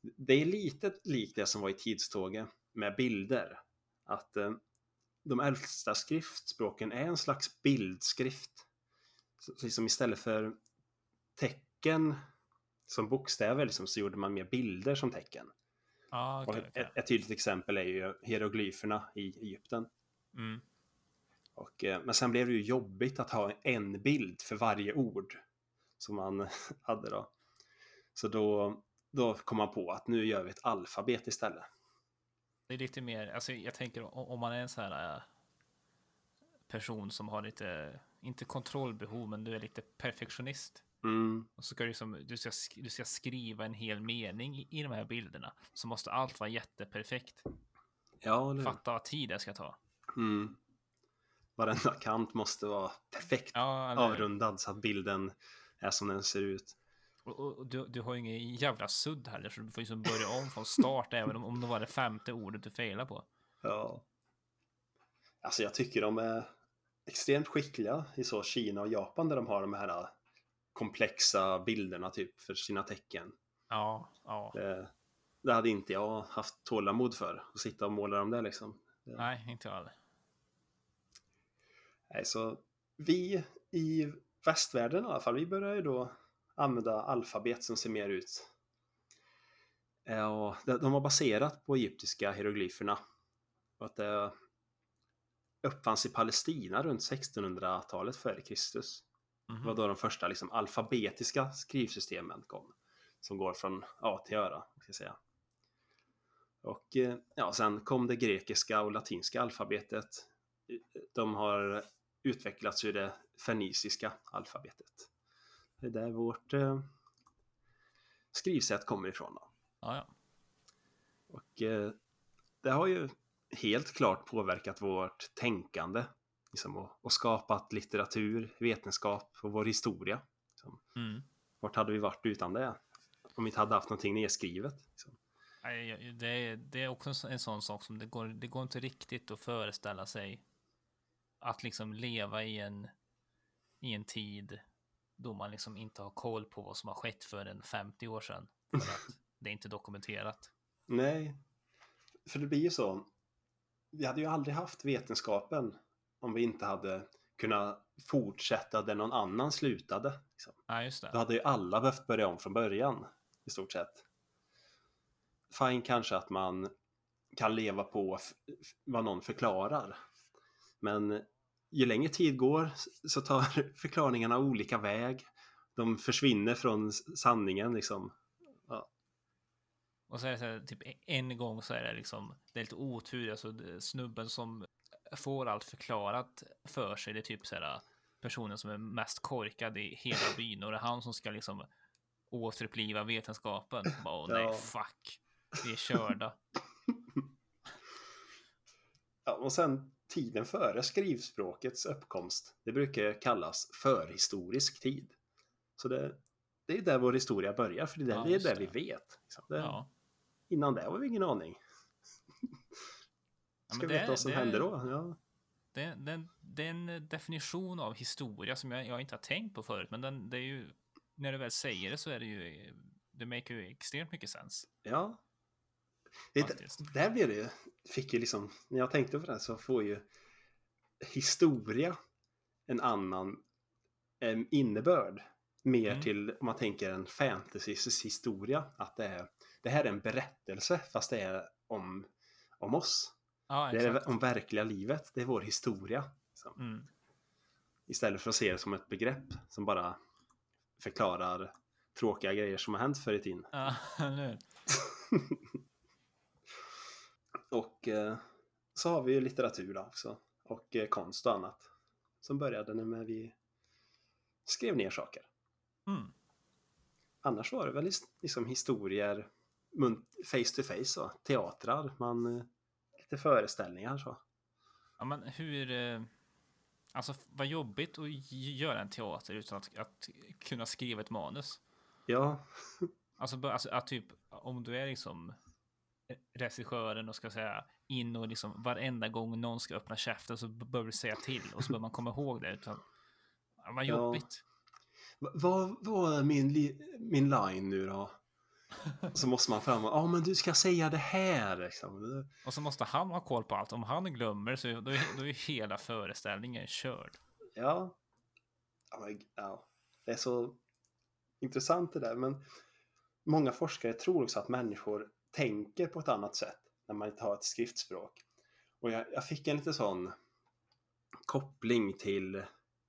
Speaker 2: det är lite likt det som var i tidståget med bilder. Att eh, de äldsta skriftspråken är en slags bildskrift. Så liksom istället för tecken som bokstäver liksom, så gjorde man mer bilder som tecken.
Speaker 1: Ja,
Speaker 2: Och
Speaker 1: okej.
Speaker 2: ett, ett tydligt exempel är ju hieroglyferna i Egypten.
Speaker 1: Mm.
Speaker 2: Och, eh, men sen blev det ju jobbigt att ha en bild för varje ord som man hade då. Så då, då kom man på att nu gör vi ett alfabet istället.
Speaker 1: Det är lite mer, alltså jag tänker om man är en sån här äh, person som har lite, inte kontrollbehov, men du är lite perfektionist.
Speaker 2: Mm,
Speaker 1: Och så ska du, liksom, du, ska, sk- du ska skriva en hel mening i, i de här bilderna. Så måste allt vara jätteperfekt.
Speaker 2: ja, eller?
Speaker 1: Fatta vad tid det ska ta.
Speaker 2: Mm. Varenda kant måste vara perfekt
Speaker 1: Ja, eller,
Speaker 2: avrundad så att bilden är som den ser ut.
Speaker 1: och, och, och du, du har ju ingen jävla sudd heller, så du får liksom börja om från start, även om, om det var det femte ordet du failade på.
Speaker 2: Ja. Alltså jag tycker de är extremt skickliga i så Kina och Japan där de har de här komplexa bilderna typ för sina tecken.
Speaker 1: Ja, ja.
Speaker 2: Det, det hade inte jag haft tålamod för, att sitta och måla dem där liksom.
Speaker 1: Nej, inte jag heller.
Speaker 2: Nej, så vi i västvärlden i alla fall, vi börjar ju då använda alfabet som ser mer ut. Eh, Och de de var baserat på egyptiska hieroglyferna. Och att det uppfanns i Palestina runt 1600-talet före Kristus.
Speaker 1: Mhm.
Speaker 2: Det var då de första liksom, alfabetiska skrivsystemen kom. Som går från A till Öra, ska jag säga. Och eh, ja, sen kom det grekiska och latinska alfabetet. De har utvecklats ur det feniciska alfabetet. Det är där vårt eh, skrivsätt kommer ifrån. Då.
Speaker 1: Ja, ja.
Speaker 2: Och eh, det har ju helt klart påverkat vårt tänkande. Liksom, och, och skapat litteratur, vetenskap och vår historia. Liksom.
Speaker 1: Mm.
Speaker 2: Vart hade vi varit utan det? Om vi inte hade haft någonting nedskrivet. Liksom.
Speaker 1: Det är, det är också en så- en sån sak som det går, det går inte riktigt att föreställa sig att liksom leva i en, i en tid då man liksom inte har koll på vad som har skett för en 50 år sedan. För att det är inte dokumenterat.
Speaker 2: Nej, för det blir ju så. Vi hade ju aldrig haft vetenskapen om vi inte hade kunnat fortsätta där någon annan slutade. Liksom.
Speaker 1: Ja, just
Speaker 2: Då
Speaker 1: det.
Speaker 2: hade ju alla behövt börja om från början i stort sett. Fine kanske att man kan leva på vad någon förklarar. Men ju längre tid går så tar förklaringarna olika väg. De försvinner från sanningen liksom.
Speaker 1: Och så är det så här, typ en gång så är det liksom, det är lite otur, alltså snubben som får allt förklarat för sig, det är typ så här personen som är mest korkad i hela byn och det är han som ska liksom återuppliva vetenskapen. Bara, Åh, nej,
Speaker 2: Ja.
Speaker 1: fuck. Vi är körda.
Speaker 2: Ja, och sen tiden före skrivspråkets uppkomst. Det brukar kallas förhistorisk tid. Så det, det är där vår historia börjar, för det
Speaker 1: Ja,
Speaker 2: det är där
Speaker 1: det.
Speaker 2: vi vet. Liksom. Det,
Speaker 1: Ja.
Speaker 2: Innan det har vi ingen aning. Ska
Speaker 1: det
Speaker 2: veta
Speaker 1: är-
Speaker 2: vad som
Speaker 1: det är-
Speaker 2: hände då? Ja.
Speaker 1: Det, det, det är en definition av historia som jag, jag inte har tänkt på förut, men den, det är ju, när du väl säger det så är det ju, det make ju extremt mycket sens.
Speaker 2: ja. Det, där blir det ju, fick ju liksom, när jag tänkte på det så får ju historia en annan em, innebörd. Mer
Speaker 1: Mm.
Speaker 2: till, om man tänker en fantasys historia, att det, är, det här är en berättelse fast det är om, om oss.
Speaker 1: Ja,
Speaker 2: Det är om verkliga livet, det är vår historia. liksom.
Speaker 1: Mm.
Speaker 2: Istället för att se det som ett begrepp som bara förklarar tråkiga grejer som har hänt förr i tiden.
Speaker 1: Ja, hur?
Speaker 2: Och eh, så har vi ju litteratur då också. Och eh, konst och annat. Som började när vi skrev ner saker.
Speaker 1: Mm.
Speaker 2: Annars var det väl liksom historier face to face så. Teatrar, man, eh, lite föreställningar så.
Speaker 1: Ja, men hur... eh, Alltså, vad jobbigt att göra en teater utan att, att kunna skriva ett manus.
Speaker 2: Ja,
Speaker 1: Alltså, bör- alltså att typ, om du är liksom regissören och ska säga in och liksom varenda gång någon ska öppna käften så behöver du säga till och så behöver man komma ihåg det. Utan, ja, vad
Speaker 2: Ja.
Speaker 1: jobbigt.
Speaker 2: Va- vad är min, min line nu då? Så måste man fram och, ja men du ska säga det här liksom.
Speaker 1: Och så måste han ha koll på allt. Om han glömmer så då är, då är hela föreställningen körd.
Speaker 2: Ja. Ja. Det är så intressant det där. Men många forskare tror också att människor tänker på ett annat sätt när man inte har ett skriftspråk. Och jag, jag fick en lite sån koppling till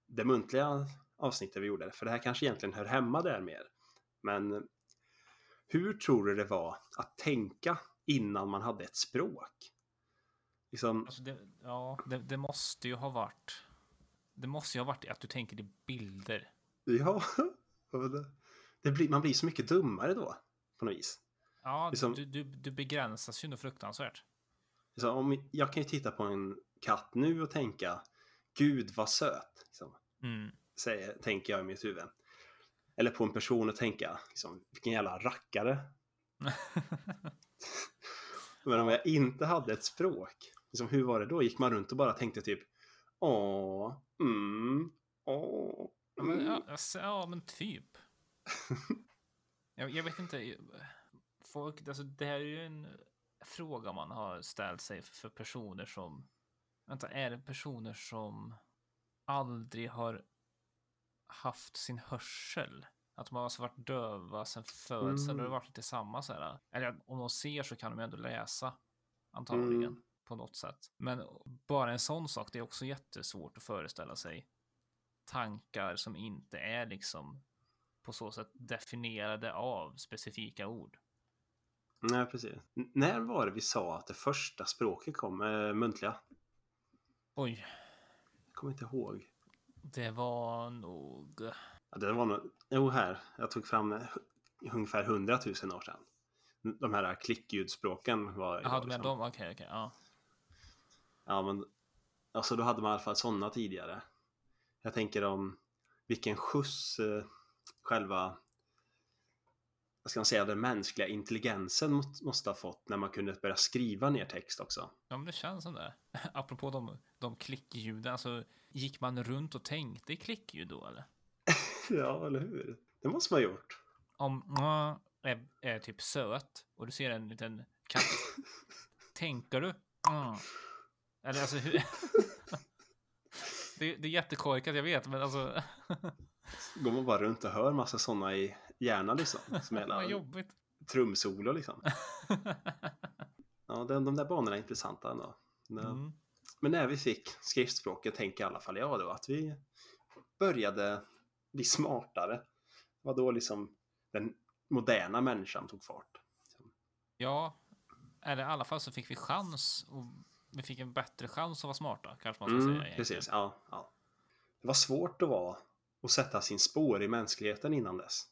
Speaker 2: det muntliga avsnittet vi gjorde. För det här kanske egentligen hör hemma där mer. Men hur tror du det var att tänka innan man hade ett språk? Liksom,
Speaker 1: Alltså det, ja, det, det måste ju ha varit. Det måste ju ha varit att du tänker i bilder.
Speaker 2: Ja, det, blir, man blir så mycket dummare då på något vis.
Speaker 1: Ja,
Speaker 2: Liksom-
Speaker 1: du, du, du begränsas ju nog fruktansvärt.
Speaker 2: Så om, jag kan ju titta på en katt nu och tänka Gud vad söt, liksom,
Speaker 1: Mm.
Speaker 2: säger, tänker jag i mitt huvud. Eller på en person och tänka liksom, vilken jävla rackare. Men om jag inte hade ett språk, liksom, hur var det då? Gick man runt och bara tänkte typ Åh, mm, åh, mm.
Speaker 1: ja, alltså, ja, men typ. jag, jag vet inte. Folk, alltså, det här är ju en fråga man har ställt sig för personer som... Vänta, är det personer som aldrig har haft sin hörsel? Att de har alltså varit döva sedan födseln?
Speaker 2: Mm.
Speaker 1: Det har varit lite samma så här. Eller om de ser så kan de ju ändå läsa. Antagligen.
Speaker 2: Mm.
Speaker 1: På något sätt. Men bara en sån sak, det är också jättesvårt att föreställa sig tankar som inte är liksom på så sätt definierade av specifika ord.
Speaker 2: Nej, precis. N- när var det vi sa att det första språket kom, äh, muntliga?
Speaker 1: Oj,
Speaker 2: Jag kommer inte ihåg.
Speaker 1: Det var nog...
Speaker 2: Ja, det var nog, jo här, jag tog fram eh, ungefär 100 000 år sedan. De här klickljudspråken var...
Speaker 1: Jaha, du menar
Speaker 2: liksom-
Speaker 1: dem? Okej, okej, ja.
Speaker 2: Ja, men alltså då hade man i alla fall sådana tidigare. Jag tänker om vilken skjuts eh, själva vad ska man säga, den mänskliga intelligensen må- måste ha fått när man kunde börja skriva ner text också.
Speaker 1: Ja, men det känns som det. Apropå de, de klickljuden, alltså gick man runt och tänkte i klickljud då eller?
Speaker 2: Ja, eller hur? Det måste man ha gjort.
Speaker 1: Om är, är typ söt och du ser en liten katt, tänker du? "Mm"? Eller alltså hur? det, det är jättekorkat, jag vet, men alltså.
Speaker 2: Går man bara runt och hör massa sådana i hjärnan liksom. Som
Speaker 1: Vad
Speaker 2: hela
Speaker 1: jobbigt.
Speaker 2: trumsolo liksom. Ja, de, de där banorna är intressanta ändå. Men-
Speaker 1: Mm.
Speaker 2: Men när vi fick skriftspråket tänker i alla fall jag då att vi började bli smartare. Det var då liksom den moderna människan tog fart.
Speaker 1: Ja, eller i alla fall så fick vi chans och vi fick en bättre chans att vara smarta, kanske man ska säga.
Speaker 2: Mm,
Speaker 1: egentligen.
Speaker 2: precis, ja, ja. Det var svårt att vara och sätta sin spår i mänskligheten innan dess.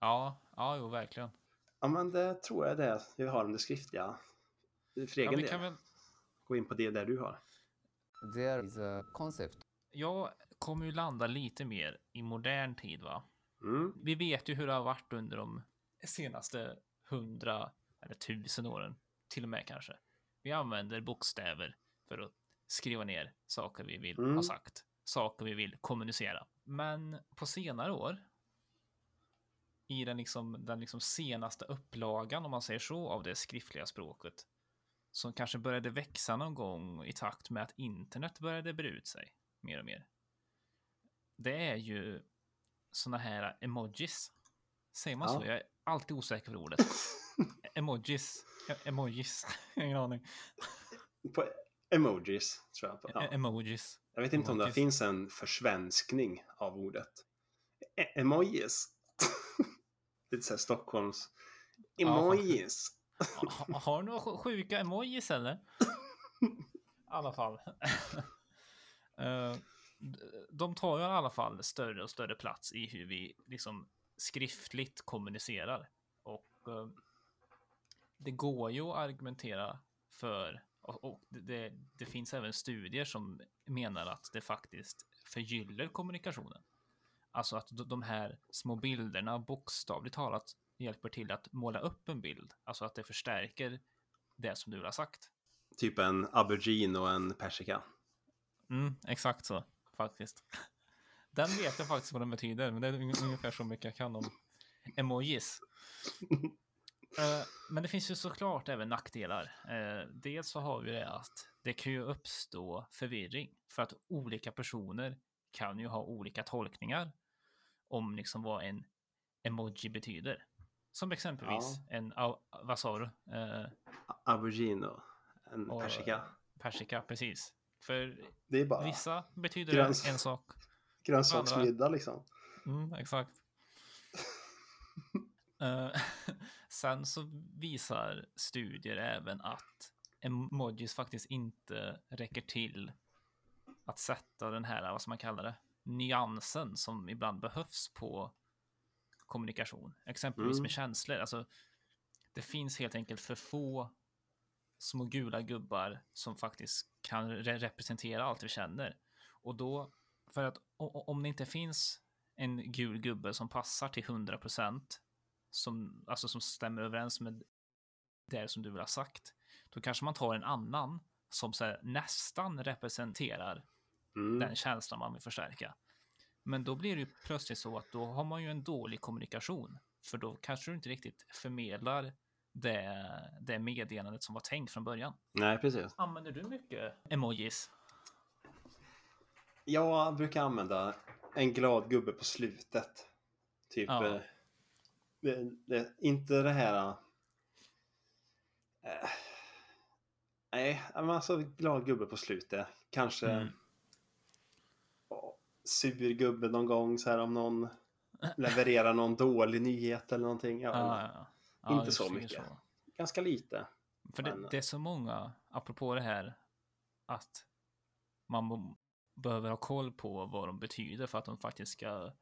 Speaker 1: Ja, ja, jo, verkligen.
Speaker 2: Ja, men det tror jag är det vi har under skriftliga. För
Speaker 1: Ja,
Speaker 2: egen
Speaker 1: vi
Speaker 2: del.
Speaker 1: kan väl,
Speaker 2: Gå in på det där du har.
Speaker 3: There is a concept
Speaker 1: jag kommer ju landa lite mer i modern tid, va?
Speaker 2: Mm,
Speaker 1: Vi vet ju hur det har varit under de senaste hundra eller tusen åren, till och med kanske. Vi använder bokstäver för att skriva ner saker vi vill
Speaker 2: Mm.
Speaker 1: ha sagt, saker vi vill kommunicera. Men på senare år, i den, liksom, den liksom senaste upplagan, om man säger så, av det skriftliga språket, som kanske började växa någon gång i takt med att internet började bre ut sig mer och mer. Det är ju såna här emojis. Säger man
Speaker 2: Ja.
Speaker 1: så? Jag är alltid osäker på ordet. emojis. E- Emojis. Ingen aning.
Speaker 2: på emojis, tror jag. På.
Speaker 1: E-
Speaker 2: Ja.
Speaker 1: Emojis.
Speaker 2: Jag vet inte om det
Speaker 1: emojis.
Speaker 2: finns en försvenskning av ordet. E- emojis. Lite såhär Stockholms...
Speaker 1: Ja,
Speaker 2: Emojis.
Speaker 1: Ha- Har du några sj- sjuka emojis eller? I alla fall. Eh, De tar ju i alla fall större och större plats i hur vi liksom skriftligt kommunicerar. Och eh, det går ju att argumentera för, och, och det, det finns även studier som menar att det faktiskt förgyller kommunikationen. Alltså att de- här små bilderna bokstavligt talat hjälper till att måla upp en bild. Alltså att det förstärker det som du vill ha sagt.
Speaker 2: Typ en aubergine och en persika.
Speaker 1: Mm, exakt så faktiskt. Den vet jag faktiskt vad den betyder, men det är ung- ungefär så mycket jag kan om emojis. Eh, men det finns ju såklart även nackdelar. Eh, dels så har vi det att det kan ju uppstå förvirring för att olika personer kan ju ha olika tolkningar om liksom vad en emoji betyder. Som exempelvis en, au- vad sa du? Eh,
Speaker 2: Aubergine och en
Speaker 1: Och-
Speaker 2: persika.
Speaker 1: persika, precis. För
Speaker 2: Det är bara
Speaker 1: vissa betyder
Speaker 2: Gräns.
Speaker 1: det en sak.
Speaker 2: grönsaksmiddag liksom.
Speaker 1: Mm, exakt. Eh, sen så visar studier även att emojis faktiskt inte räcker till att sätta den här, vad ska man kalla det, nyansen som ibland behövs på kommunikation. Exempelvis
Speaker 2: Mm.
Speaker 1: med känslor. Alltså, det finns helt enkelt för få små gula gubbar som faktiskt kan re- representera allt vi känner. Och då, för att om det inte finns en gul gubbe som passar till 100% som, alltså som stämmer överens med det som du vill ha sagt, då kanske man tar en annan som så här, nästan representerar
Speaker 2: Mm.
Speaker 1: den känslan man vill förstärka. Men då blir det ju plötsligt så att då har man ju en dålig kommunikation. För då kanske du inte riktigt förmedlar det, det meddelandet som var tänkt från början.
Speaker 2: Nej, precis.
Speaker 1: Använder du mycket emojis?
Speaker 2: Jag brukar använda en glad gubbe på slutet. Typ...
Speaker 1: Ja.
Speaker 2: Eh, det, det, inte det här... Eh, nej, men alltså glad gubbe på slutet. Kanske...
Speaker 1: Mm.
Speaker 2: Sur gubbe någon gång så här om någon levererar någon dålig nyhet eller någonting. Ja,
Speaker 1: Ja, ja, ja.
Speaker 2: Inte så
Speaker 1: det,
Speaker 2: mycket.
Speaker 1: så.
Speaker 2: Ganska lite.
Speaker 1: För det,
Speaker 2: Men-
Speaker 1: det är så många, apropå det här, att man behöver ha koll på vad de betyder för att de faktiskt ska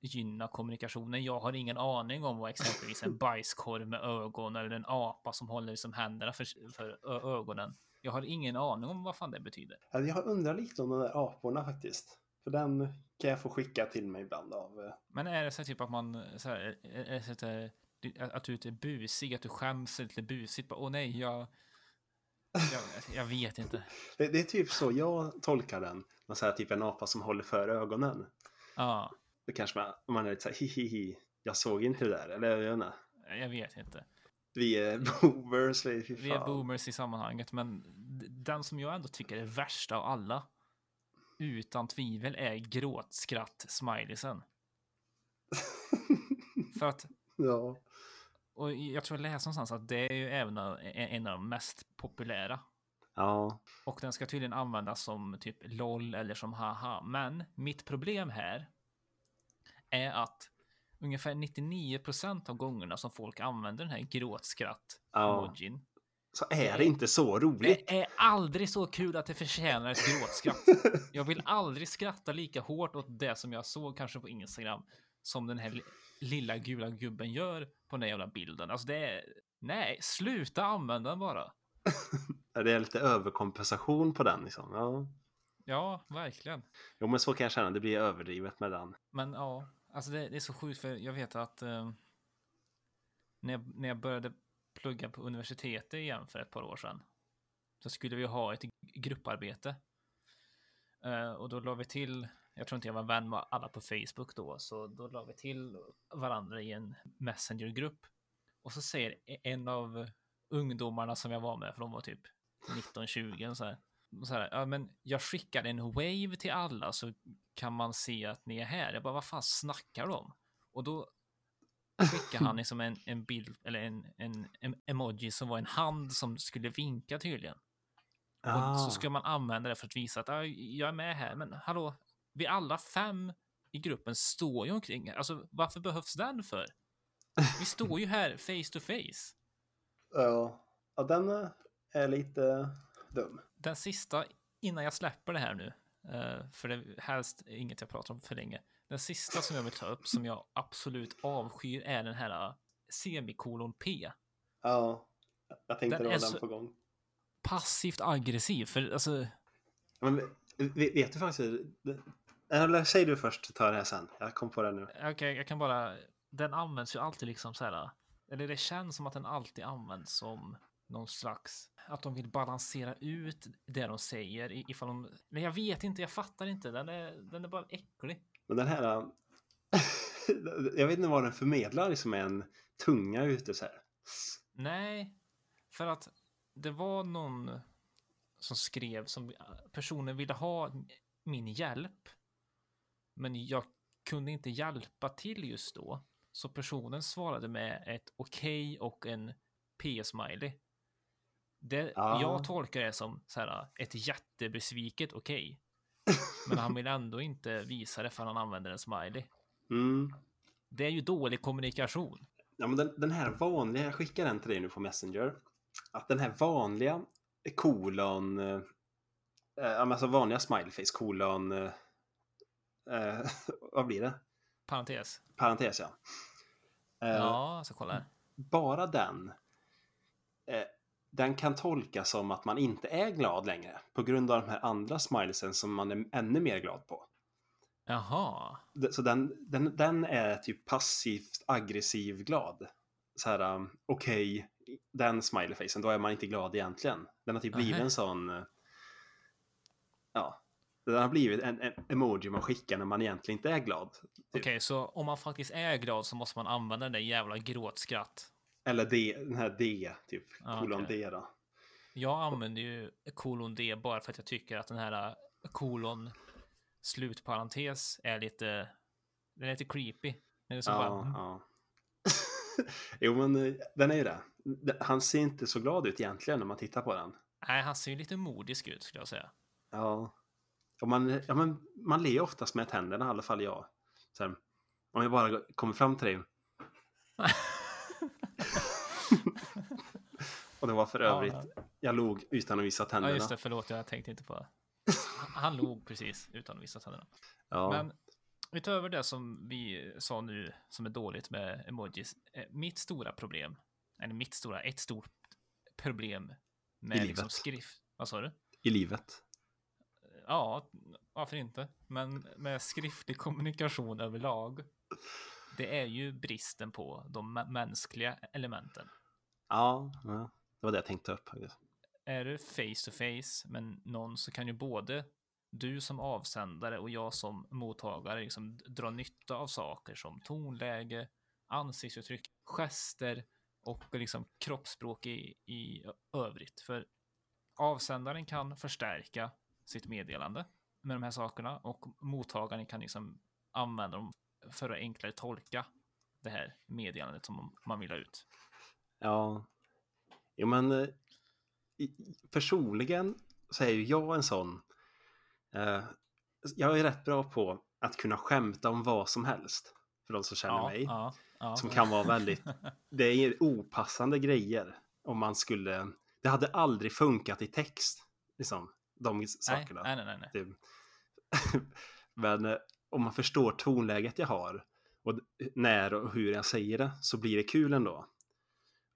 Speaker 1: gynna kommunikationen. Jag har ingen aning om vad exempelvis en bajskorv med ögon eller en apa som håller liksom händerna för, för ögonen Jag har ingen aning om vad fan det betyder.
Speaker 2: Ja, Jag undrar lite om de där aporna faktiskt. För den kan jag få skicka till mig ibland av... eh,
Speaker 1: Men är det så typ att man, så här, är- så att, det- att du är busig, att du skäms lite busigt? Åh nej, jag, jag, jag vet inte.
Speaker 2: Det, det är typ så jag tolkar den. Man säger typ en apa som håller för ögonen.
Speaker 1: Ja,
Speaker 2: Då kanske man, man är lite så här hihihi. Jag såg inte det där. Eller jag vet inte.
Speaker 1: jag vet inte.
Speaker 2: Vi är boomers. Vi,
Speaker 1: är boomers i sammanhanget, men den som jag ändå tycker är värst av alla, utan tvivel, är gråtskratt-smileysen. För att,
Speaker 2: ja.
Speaker 1: och jag tror jag läste någonstans att det är ju även en av de mest populära.
Speaker 2: Ja.
Speaker 1: Och den ska tydligen användas som typ LOL eller som haha. Men mitt problem här är att ungefär 99% av gångerna som folk använder den här
Speaker 2: Ja. Så är det inte så roligt.
Speaker 1: Det är aldrig så kul att det förtjänar ett gråtskratt. Jag vill aldrig skratta lika hårt åt det som jag såg kanske på Instagram som den här li- lilla gula gubben gör på den jävla bilden. Alltså det är... Nej, sluta använda den bara.
Speaker 2: Det är lite överkompensation på den liksom. Ja.
Speaker 1: Ja, verkligen.
Speaker 2: Jo men så kan jag känna. Det blir överdrivet med den.
Speaker 1: Men ja, alltså det, det är så sjukt för jag vet att eh, när, jag, när jag började plugga på universitetet igen för ett par år sedan så skulle vi ha ett grupparbete. Eh, och då la vi till, jag tror inte jag var vän med alla på Facebook då, så då la vi till varandra i en Messenger-grupp. Och så säger en av ungdomarna som jag var med, för de var typ 19-20 så här. Så här, ja men jag skickar en wave till alla så kan man se att ni är här. Jag bara, vad fan snackar de om? Och då skickade han liksom en, en bild, eller en, en, en emoji som var en hand som skulle vinka tydligen. Och
Speaker 2: Ah.
Speaker 1: så ska man använda det för att visa att "Ja, jag är med här. Men hallå, vi alla fem i gruppen står ju omkring. Alltså varför behövs den för? Vi står ju här face to face.
Speaker 2: Ja. ja, den eh, är lite dum.
Speaker 1: Den sista, innan jag släpper det här nu, eh, för det är helst inget jag pratar om för länge. Den sista som jag vill ta upp, som jag absolut avskyr, är den här eh, semikolon P.
Speaker 2: Ja, jag tänkte
Speaker 1: Den
Speaker 2: det
Speaker 1: är
Speaker 2: var den på gång.
Speaker 1: Passivt aggressiv, för alltså,
Speaker 2: Men vet du faktiskt? Eller säg du först, ta det här sen. Jag kom på det nu.
Speaker 1: okej, jag kan bara, den används ju alltid liksom så här, eller det känns som att den alltid används som någon slags, att de vill balansera ut det de säger ifall de, men jag vet inte, jag fattar inte, den är, den är bara äcklig.
Speaker 2: Men den här... äh, jag vet inte vad den förmedlar, liksom en tunga ute så här.
Speaker 1: Nej, för att det var någon som skrev som personen ville ha min hjälp. Men jag kunde inte hjälpa till just då. Så personen svarade med ett okej och en P-smiley. Det,
Speaker 2: Ah.
Speaker 1: Jag tolkar det som så här, ett jättebesviket okej. Men han vill ändå inte visa det för han använder en smiley.
Speaker 2: Mm.
Speaker 1: Det är ju dålig kommunikation.
Speaker 2: Ja, men den, den här vanliga, jag skickar den till dig nu på Messenger. Att den här vanliga kolon, eh, eh, alltså vanliga smileface kolon, eh, eh, vad blir det?
Speaker 1: Parentes.
Speaker 2: Parentes ja. Eh,
Speaker 1: Ja, så kolla här.
Speaker 2: Bara den, eh, den kan tolkas som att man inte är glad längre på grund av de här andra smilesen som man är ännu mer glad på.
Speaker 1: Jaha.
Speaker 2: Så den, den, den är typ passivt aggressiv glad. Så här, um, okej, den smileyfacen, då är man inte glad egentligen. Den har typ blivit
Speaker 1: Nähä.
Speaker 2: en sån, eh, ja, den har blivit en, en emoji man skickar när man egentligen inte är glad. Typ.
Speaker 1: Okej, så om man faktiskt är glad så måste man använda den där jävla gråtskratt.
Speaker 2: Eller D, den här D, typ, kolon
Speaker 1: okej.
Speaker 2: D då.
Speaker 1: Jag använder ju kolon D bara för att jag tycker att den här äh, kolon slutparentes är lite, den är lite creepy. Är
Speaker 2: Ja,
Speaker 1: bara, mm,
Speaker 2: ja. jo, men eh, den är ju det. Han ser inte så glad ut egentligen när man tittar på den.
Speaker 1: nej, han ser ju lite modisk ut skulle jag säga.
Speaker 2: Ja. Och man, ja, men man ler oftast med tänderna, i alla fall jag. Här, om jag bara kommer fram till dig. Och det var för
Speaker 1: Ja,
Speaker 2: övrigt, jag log utan att visa
Speaker 1: Ja,
Speaker 2: tänderna.
Speaker 1: just det, förlåt, jag tänkte inte på det. Han log precis utan att visa tänderna.
Speaker 2: Ja.
Speaker 1: Men utöver det som vi sa nu som är dåligt med emojis, eh, mitt stora problem, eller mitt stora, ett stort problem
Speaker 2: I
Speaker 1: med
Speaker 2: livet.
Speaker 1: liksom skrift. Vad sa du?
Speaker 2: i livet.
Speaker 1: Ja, varför inte? Men med skriftlig kommunikation överlag, det är ju bristen på de mä- mänskliga elementen.
Speaker 2: Ja, ja, det var det jag tänkte upp.
Speaker 1: Är du face to face med någon så kan ju både du som avsändare och jag som mottagare liksom dra nytta av saker som tonläge, ansiktsuttryck, gester och liksom kroppsspråk i, i övrigt. För avsändaren kan förstärka sitt meddelande med de här sakerna och mottagaren kan liksom använda dem för att enklare tolka det här meddelandet som man vill ha ut.
Speaker 2: Ja, jo men eh, personligen så är ju jag en sån. Eh, jag är rätt bra på att kunna skämta om vad som helst. För de som känner
Speaker 1: Ja,
Speaker 2: mig.
Speaker 1: ja, ja.
Speaker 2: Som kan vara väldigt, det är opassande grejer. Om man skulle, det hade aldrig funkat i text. Liksom, de
Speaker 1: nej,
Speaker 2: sakerna.
Speaker 1: nej, nej, nej.
Speaker 2: Typ. Men eh, om man förstår tonläget jag har och när och hur jag säger det så blir det kul ändå.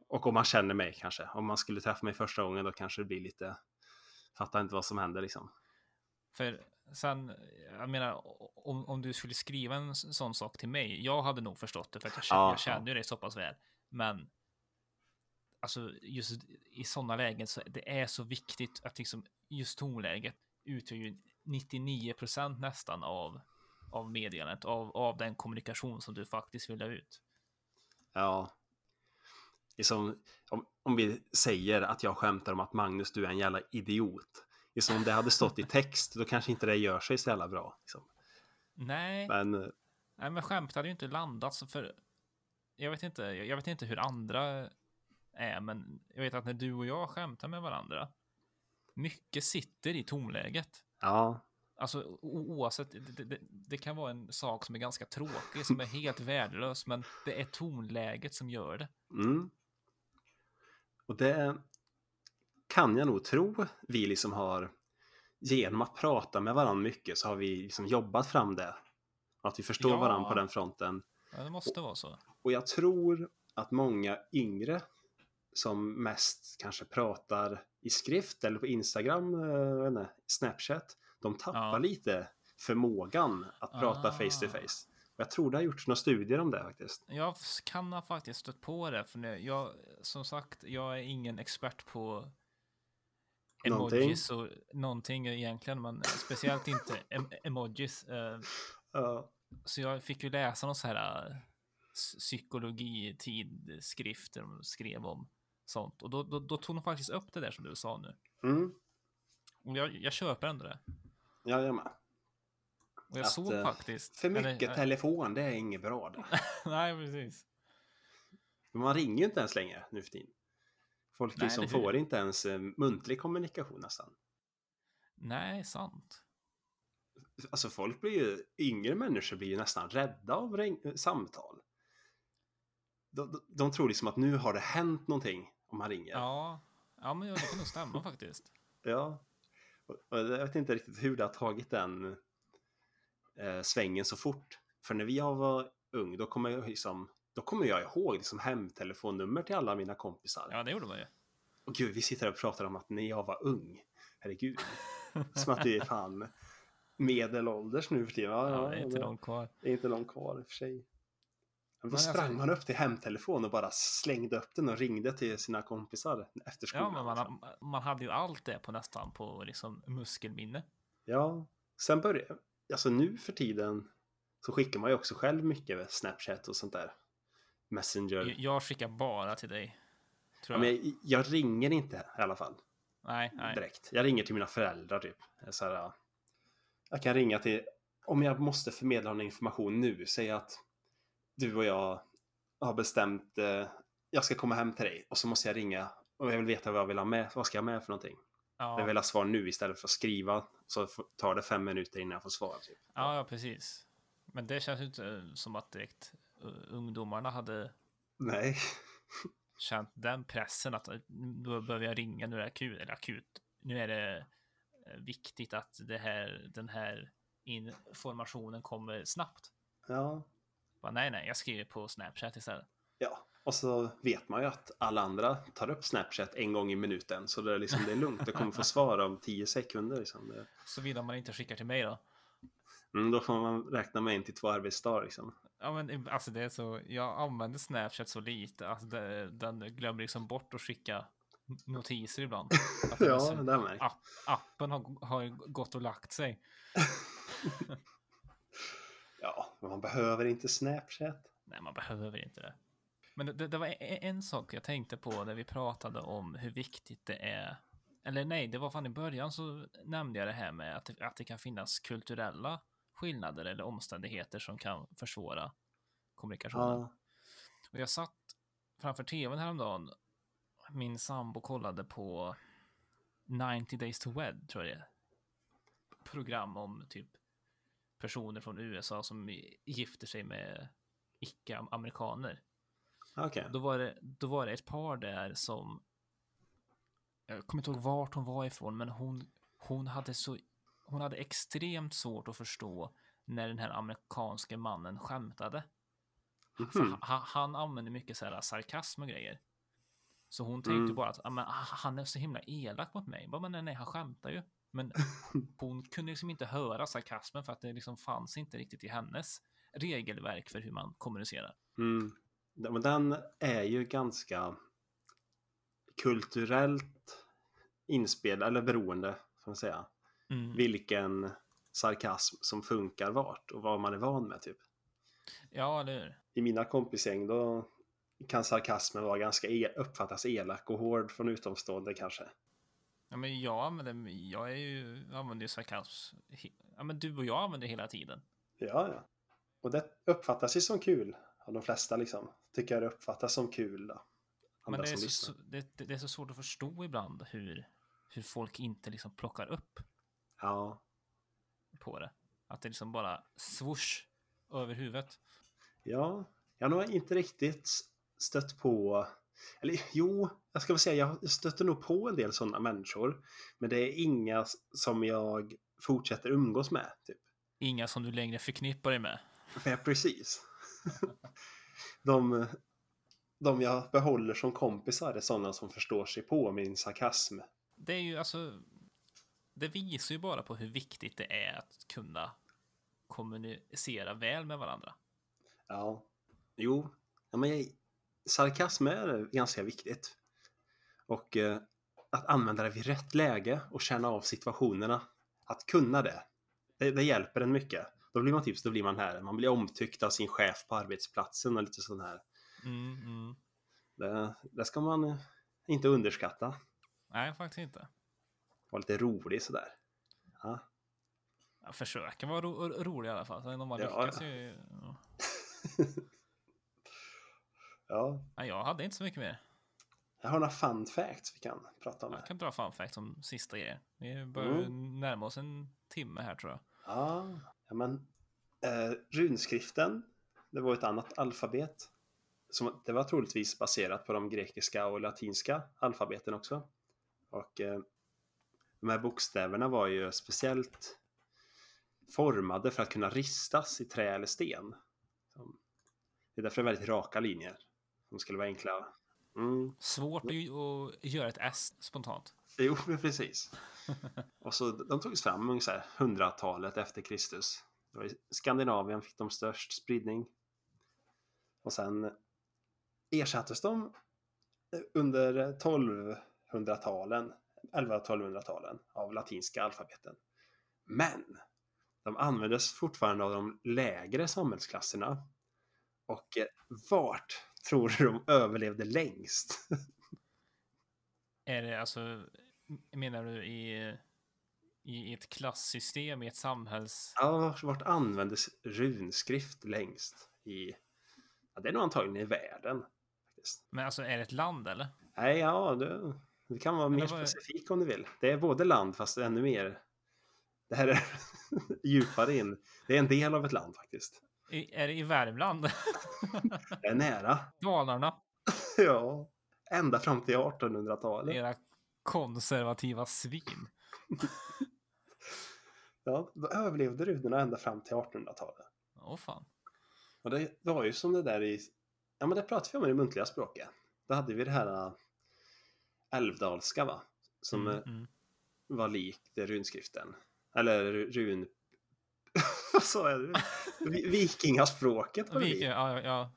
Speaker 2: Och om man känner mig kanske. Om man skulle träffa mig första gången då kanske det blir lite fattar inte vad som händer liksom.
Speaker 1: För sen, jag menar, om, om du skulle skriva en sån sak till mig, jag hade nog förstått det för att jag, känner,
Speaker 2: Ja,
Speaker 1: jag känner ju dig så pass väl. Men alltså just i sådana lägen så det är så viktigt att liksom just tonläget utgör ju 99 procent nästan av av meddelandet, av, av den kommunikation som du faktiskt vill ha ut.
Speaker 2: Ja. Det är som, om, om vi säger att jag skämtar om att Magnus du är en jävla idiot. Det är som om det hade stått i text då kanske inte det gör sig så jävla bra. Liksom.
Speaker 1: Nej,
Speaker 2: Men eh,
Speaker 1: nej, men skämt hade ju inte landat så för jag vet inte, jag vet inte hur andra är, men jag vet att när du och jag skämtar med varandra, mycket sitter i tonläget.
Speaker 2: ja,
Speaker 1: Alltså oavsett, det, det- det, det kan vara en sak som är ganska tråkig, som är helt värdelös, men det är tonläget som gör det.
Speaker 2: Mm. Och det kan jag nog tro vi liksom har genom att prata med varandra mycket så har vi liksom jobbat fram det. Att vi förstår
Speaker 1: Ja.
Speaker 2: varandra på den fronten.
Speaker 1: Ja, det måste vara så.
Speaker 2: Och jag tror att många yngre som mest kanske pratar i skrift eller på Instagram, eh, inte, Snapchat, de tappar
Speaker 1: Ja.
Speaker 2: lite förmågan att prata
Speaker 1: Ah.
Speaker 2: face to face. Jag tror det har gjorts några studier om det faktiskt.
Speaker 1: Jag kan ha faktiskt stött på det, för nu, jag, som sagt, jag är ingen expert på
Speaker 2: Någonting.
Speaker 1: emojis och någonting egentligen, men speciellt inte em emojis.
Speaker 2: Ja.
Speaker 1: Så jag fick ju läsa någon så här eh, psykologitidskrift där de skrev om sånt. Och då, då, då tog de faktiskt upp det där som du sa nu.
Speaker 2: Mm.
Speaker 1: Och jag, jag köper ändå det.
Speaker 2: Ja, jag med.
Speaker 1: Och jag
Speaker 2: Att,
Speaker 1: såg
Speaker 2: eh,
Speaker 1: faktiskt.
Speaker 2: För mycket
Speaker 1: eller, eh,
Speaker 2: telefon, det är inget bra.
Speaker 1: Nej, precis.
Speaker 2: Man ringer ju inte ens längre nu för tiden. Folk
Speaker 1: Nej,
Speaker 2: liksom får inte ens eh, muntlig kommunikation nästan.
Speaker 1: Nej, sant.
Speaker 2: Alltså folk blir ju, yngre människor blir ju nästan rädda av samtal. De, de, de tror liksom att nu har det hänt någonting om man ringer.
Speaker 1: Ja, ja men det kan nog stämma faktiskt.
Speaker 2: Ja. Och, och jag vet inte riktigt hur det har tagit den eh, svängen så fort. För när jag var ung, då kommer jag, liksom, då kommer jag ihåg liksom hemtelefonnummer till alla mina kompisar.
Speaker 1: Ja, det gjorde man ju.
Speaker 2: Och gud, vi sitter här och pratar om att när jag var ung. Herregud. Som att det är fan medelålders nu för tiden. Ja,
Speaker 1: Ja,
Speaker 2: ja,
Speaker 1: det är inte
Speaker 2: det
Speaker 1: långt kvar.
Speaker 2: är inte långt kvar i och för sig. Men då
Speaker 1: Men
Speaker 2: sprang
Speaker 1: alltså-
Speaker 2: man upp till hemtelefon och bara slängde upp den och ringde till sina kompisar efter
Speaker 1: Ja,
Speaker 2: skolan.
Speaker 1: men man,
Speaker 2: liksom.
Speaker 1: man hade ju allt det på nästan på liksom muskelminne.
Speaker 2: Ja, sen började, alltså nu för tiden så skickar man ju också själv mycket med Snapchat och sånt där. Messenger.
Speaker 1: Jag- Jag skickar bara till dig.
Speaker 2: Ja,
Speaker 1: Tror
Speaker 2: men
Speaker 1: jag.
Speaker 2: jag, jag ringer inte i alla fall.
Speaker 1: Nej, nej.
Speaker 2: direkt. Jag ringer till mina föräldrar typ. Så här, ja. jag kan ringa till, om jag måste förmedla någon information nu, säg att du och jag har bestämt, eh, jag ska komma hem till dig och så måste jag ringa och jag vill veta vad jag vill ha med, vad ska jag ha med för någonting? Jag
Speaker 1: Ja,
Speaker 2: vill ha svar nu istället för att skriva, så tar det fem minuter innan jag får svar. Typ.
Speaker 1: ja, ja, precis. Men det känns ju inte som att direkt uh, ungdomarna hade
Speaker 2: Nej.
Speaker 1: känt den pressen att då behöver jag ringa, nu är det akut, eller akut, nu är det eh, viktigt att det här, den här informationen kommer snabbt.
Speaker 2: Ja.
Speaker 1: Bara, nej, nej, jag skriver på Snapchat istället.
Speaker 2: Ja. Och så vet man ju att alla andra tar upp Snapchat en gång i minuten. Så det är, liksom, det är lugnt. Det kommer få svar om tio sekunder. Liksom. Det,
Speaker 1: Såvida man inte skickar till mig då.
Speaker 2: mm, då får man räkna med en till två arbetsdagar. Liksom.
Speaker 1: Ja men alltså det är så, jag använder Snapchat så lite, alltså det, den glömmer liksom bort att skicka notiser ibland. Att
Speaker 2: Ja,
Speaker 1: så-
Speaker 2: det är med.
Speaker 1: app, appen har, har gått och lagt sig.
Speaker 2: Ja, men man behöver inte Snapchat.
Speaker 1: Nej, man behöver inte det. Men det, det, var en, en sak jag tänkte på när vi pratade om hur viktigt det är. Eller nej, det var fan i början så nämnde jag det här med att, det- att det kan finnas kulturella skillnader eller omständigheter som kan försvåra kommunikationen.
Speaker 2: Ja,
Speaker 1: Och jag satt framför tvn häromdagen. Min sambo kollade på 90 Days to Wed, tror jag det är. Program om typ personer från USA som gifter sig med icke-amerikaner.
Speaker 2: Okej.
Speaker 1: Då var, det, då var det ett par där som... Jag kommer inte ihåg vart hon var ifrån, men hon, hon, hade så, hon hade extremt svårt att förstå när den här amerikanske mannen skämtade. För
Speaker 2: Mhm.
Speaker 1: han, han använde mycket så här sarkasm och grejer. Så hon tänkte
Speaker 2: Mm.
Speaker 1: bara att "Ah, men, han är så himla elak mot mig. Bara, Men nej, nej, han skämtar ju. Men hon kunde liksom inte höra sarkasmen för att det liksom fanns inte riktigt i hennes regelverk för hur man kommunicerar.
Speaker 2: Mm. Den- Men den är ju ganska kulturellt inspelad, eller beroende, får man säga.
Speaker 1: Mm.
Speaker 2: Vilken sarkasm som funkar vart och vad man är van med typ.
Speaker 1: Ja, eller hur?
Speaker 2: I mina kompisgäng då kan sarkasmen vara ganska e- uppfattas elak och hård från utomstående kanske.
Speaker 1: Ja, men jag använder, jag är ju, jag använder ju sarkasm. Ja, men du och jag använder det hela tiden.
Speaker 2: Ja, ja. Och det uppfattas ju som kul av de flesta liksom. Tycker jag det uppfattas som kul då.
Speaker 1: Men det är, så, det, det är så svårt att förstå ibland hur, hur folk inte liksom plockar upp
Speaker 2: Ja,
Speaker 1: på det. Att det liksom bara swoosh över huvudet.
Speaker 2: Ja, jag har nog inte riktigt stött på... Eller jo, jag ska väl säga jag stöter nog på en del sådana människor. Men det är inga som jag fortsätter umgås med. Typ.
Speaker 1: Inga som du längre förknippar dig med.
Speaker 2: Jag precis. de, de jag behåller som kompisar är sådana som förstår sig på min sarkasm.
Speaker 1: Det är ju alltså, det visar ju bara på hur viktigt det är att kunna kommunicera väl med varandra.
Speaker 2: Ja, jo, ja, men jag, sarkasm är ganska viktigt. Och eh, att använda det vid rätt läge och känna av situationerna. Att kunna det, det, det hjälper en mycket. Då blir man tips, då blir man här. Man blir omtyckt av sin chef på arbetsplatsen och lite sån här.
Speaker 1: Mm, mm.
Speaker 2: Det, det ska man eh, inte underskatta.
Speaker 1: Nej, faktiskt inte.
Speaker 2: Vara lite rolig sådär. Ja.
Speaker 1: Jag försöker vara ro rolig i alla fall. Sen om man
Speaker 2: Ja,
Speaker 1: lyckas
Speaker 2: ja.
Speaker 1: ju... ja.
Speaker 2: ja,
Speaker 1: Nej, jag hade inte så mycket mer.
Speaker 2: jag har några fun facts vi kan prata om.
Speaker 1: Jag
Speaker 2: Här.
Speaker 1: kan dra fun facts om sista grejer. Vi börjar
Speaker 2: Mm.
Speaker 1: närma oss en timme här tror jag.
Speaker 2: Ja, ja men eh, runskriften, det var ett annat alfabet. Som, det var troligtvis baserat på de grekiska och latinska alfabeten också. Och eh, de här bokstäverna var ju speciellt formade för att kunna ristas i trä eller sten. Det är därför det är väldigt raka linjer. Som skulle vara enkla. Mm.
Speaker 1: Svårt att, att göra ett S spontant.
Speaker 2: Jo, precis. Och så de togs fram ungefär 100-talet efter Kristus. Det var I Skandinavien fick de störst spridning. Och sen ersattes de under 1200-talen, 1100-1200-talen av latinska alfabeten. Men de användes fortfarande av de lägre samhällsklasserna. Och eh, vart tror du de överlevde längst?
Speaker 1: Är det alltså, menar du i, i ett klassystem, i ett samhälls...
Speaker 2: Ja, vart- användes runskrift längst i... Ja, det är nog antagligen i världen. Faktiskt.
Speaker 1: Men alltså är det ett land eller?
Speaker 2: Nej, ja, det, det kan vara
Speaker 1: Men
Speaker 2: mer
Speaker 1: var-
Speaker 2: specifik om du vill. Det är både land fast ännu mer... Det här är djupare in. Det är en del av ett land faktiskt.
Speaker 1: I, är det i Värmland?
Speaker 2: Det är nära.
Speaker 1: Dalarna?
Speaker 2: Ja, ända fram till 1800-talet.
Speaker 1: Era konservativa svin.
Speaker 2: Ja, då överlevde runorna ända fram till 1800-talet.
Speaker 1: Åh fan.
Speaker 2: Och det, det var ju som det där i ja men det pratade vi om i det muntliga språket. Då hade vi det här äh, älvdalska va? Som
Speaker 1: Mm,
Speaker 2: äh,
Speaker 1: mm.
Speaker 2: var likt runskriften. Eller ru- run... Vad sa jag? Vi- Vikingaspråket likt.
Speaker 1: ja, ja, ja,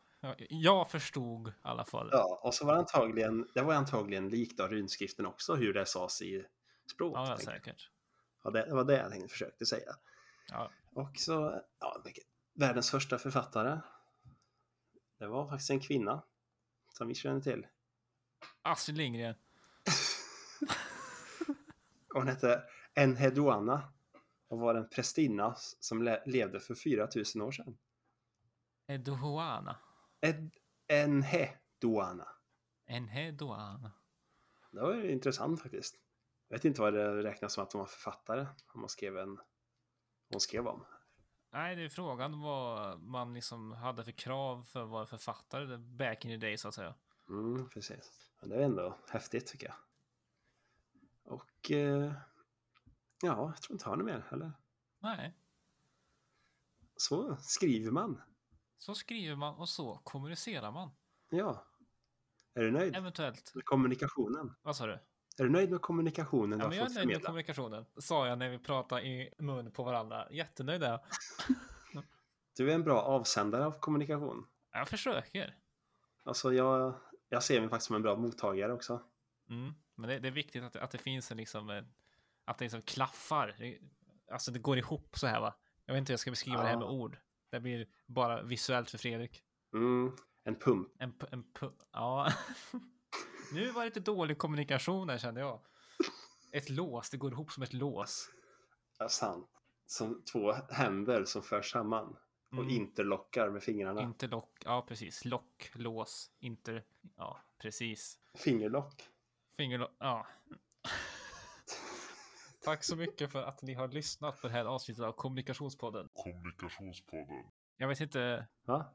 Speaker 1: jag förstod i alla fall.
Speaker 2: Ja, och så var det antagligen, det var antagligen likt av runskriften också hur det sades i språk.
Speaker 1: Ja, säkert.
Speaker 2: Ja, det, det var det jag tänkte försökte säga.
Speaker 1: Ja.
Speaker 2: Och så, ja, världens första författare. Det var faktiskt en kvinna. Som vi känner till.
Speaker 1: Astrid Lindgren.
Speaker 2: Hon hette Enheduanna. Och var en prästinna som le- levde för 4000 år sedan.
Speaker 1: Eduana.
Speaker 2: Ed, Enheduanna.
Speaker 1: Enheduana.
Speaker 2: Det var ju intressant faktiskt. Jag vet inte vad det räknas som att hon var författare. Om man skrev en... Hon skrev om.
Speaker 1: Nej, det är frågan vad man liksom hade för krav för att vara författare back in the day så att säga.
Speaker 2: Mm, precis. Men det är ändå häftigt tycker jag. Och... Eh, ja, jag tror inte jag har något mer. Eller?
Speaker 1: Nej,
Speaker 2: Så skriver man.
Speaker 1: Så skriver man och så kommunicerar man.
Speaker 2: Ja. Är du nöjd
Speaker 1: Eventuellt.
Speaker 2: med kommunikationen?
Speaker 1: Vad sa du?
Speaker 2: Är du nöjd med kommunikationen
Speaker 1: Ja, men jag är nöjd med
Speaker 2: förmedla?
Speaker 1: kommunikationen. Sa jag när vi pratade i mun på varandra. Jättenöjd är jag.
Speaker 2: Du är en bra avsändare av kommunikation.
Speaker 1: Jag försöker.
Speaker 2: Alltså jag, jag ser mig faktiskt som en bra mottagare också.
Speaker 1: Mm. Men det, det är viktigt att, att det finns en liksom, eh, att det liksom klaffar. Alltså det går ihop så här va. Jag vet inte hur jag ska beskriva det här med
Speaker 2: Ja.
Speaker 1: ord. Det blir bara visuellt för Fredrik.
Speaker 2: Mm, en pump.
Speaker 1: En, en pu- ja. nu var det lite dålig kommunikation där kände jag. Ett lås, det går ihop som ett lås.
Speaker 2: Ja, sant. Som två händer som förs samman. Och
Speaker 1: Mm.
Speaker 2: interlockar med fingrarna.
Speaker 1: Interlock, ja precis. Lock, lås, inter, ja precis.
Speaker 2: Fingerlock.
Speaker 1: Fingerlock, ja. Tack så mycket för att ni har lyssnat på det här avsnittet av Kommunikationspodden.
Speaker 5: Kommunikationspodden.
Speaker 1: Jag vet inte,
Speaker 2: Va?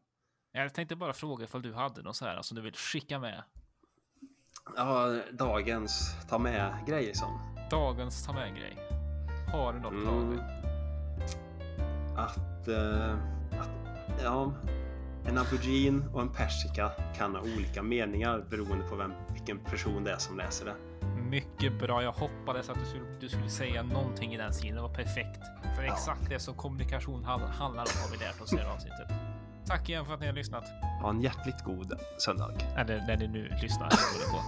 Speaker 1: jag tänkte bara fråga ifall du hade något så här som du vill skicka med.
Speaker 2: Ja, dagens ta med-grej som.
Speaker 1: Dagens ta med grej. Har du något
Speaker 2: Mm. Att, eh, att ja, en aubergine och en persika kan ha olika meningar beroende på vem, vilken person det är som läser det.
Speaker 1: Mycket bra. Jag hoppades att du skulle, du skulle säga någonting i den stilen. Det var perfekt. För
Speaker 2: Ja.
Speaker 1: exakt det som kommunikation hand- handlar om har vi lärt oss i det här avsnittet. Tack igen för att ni har lyssnat.
Speaker 2: Ha en hjärtligt god söndag.
Speaker 1: Eller när ni nu lyssnar. på.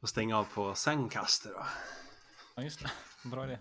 Speaker 2: Och stänga av på Zencaster då.
Speaker 1: Ja, just det. Bra idé.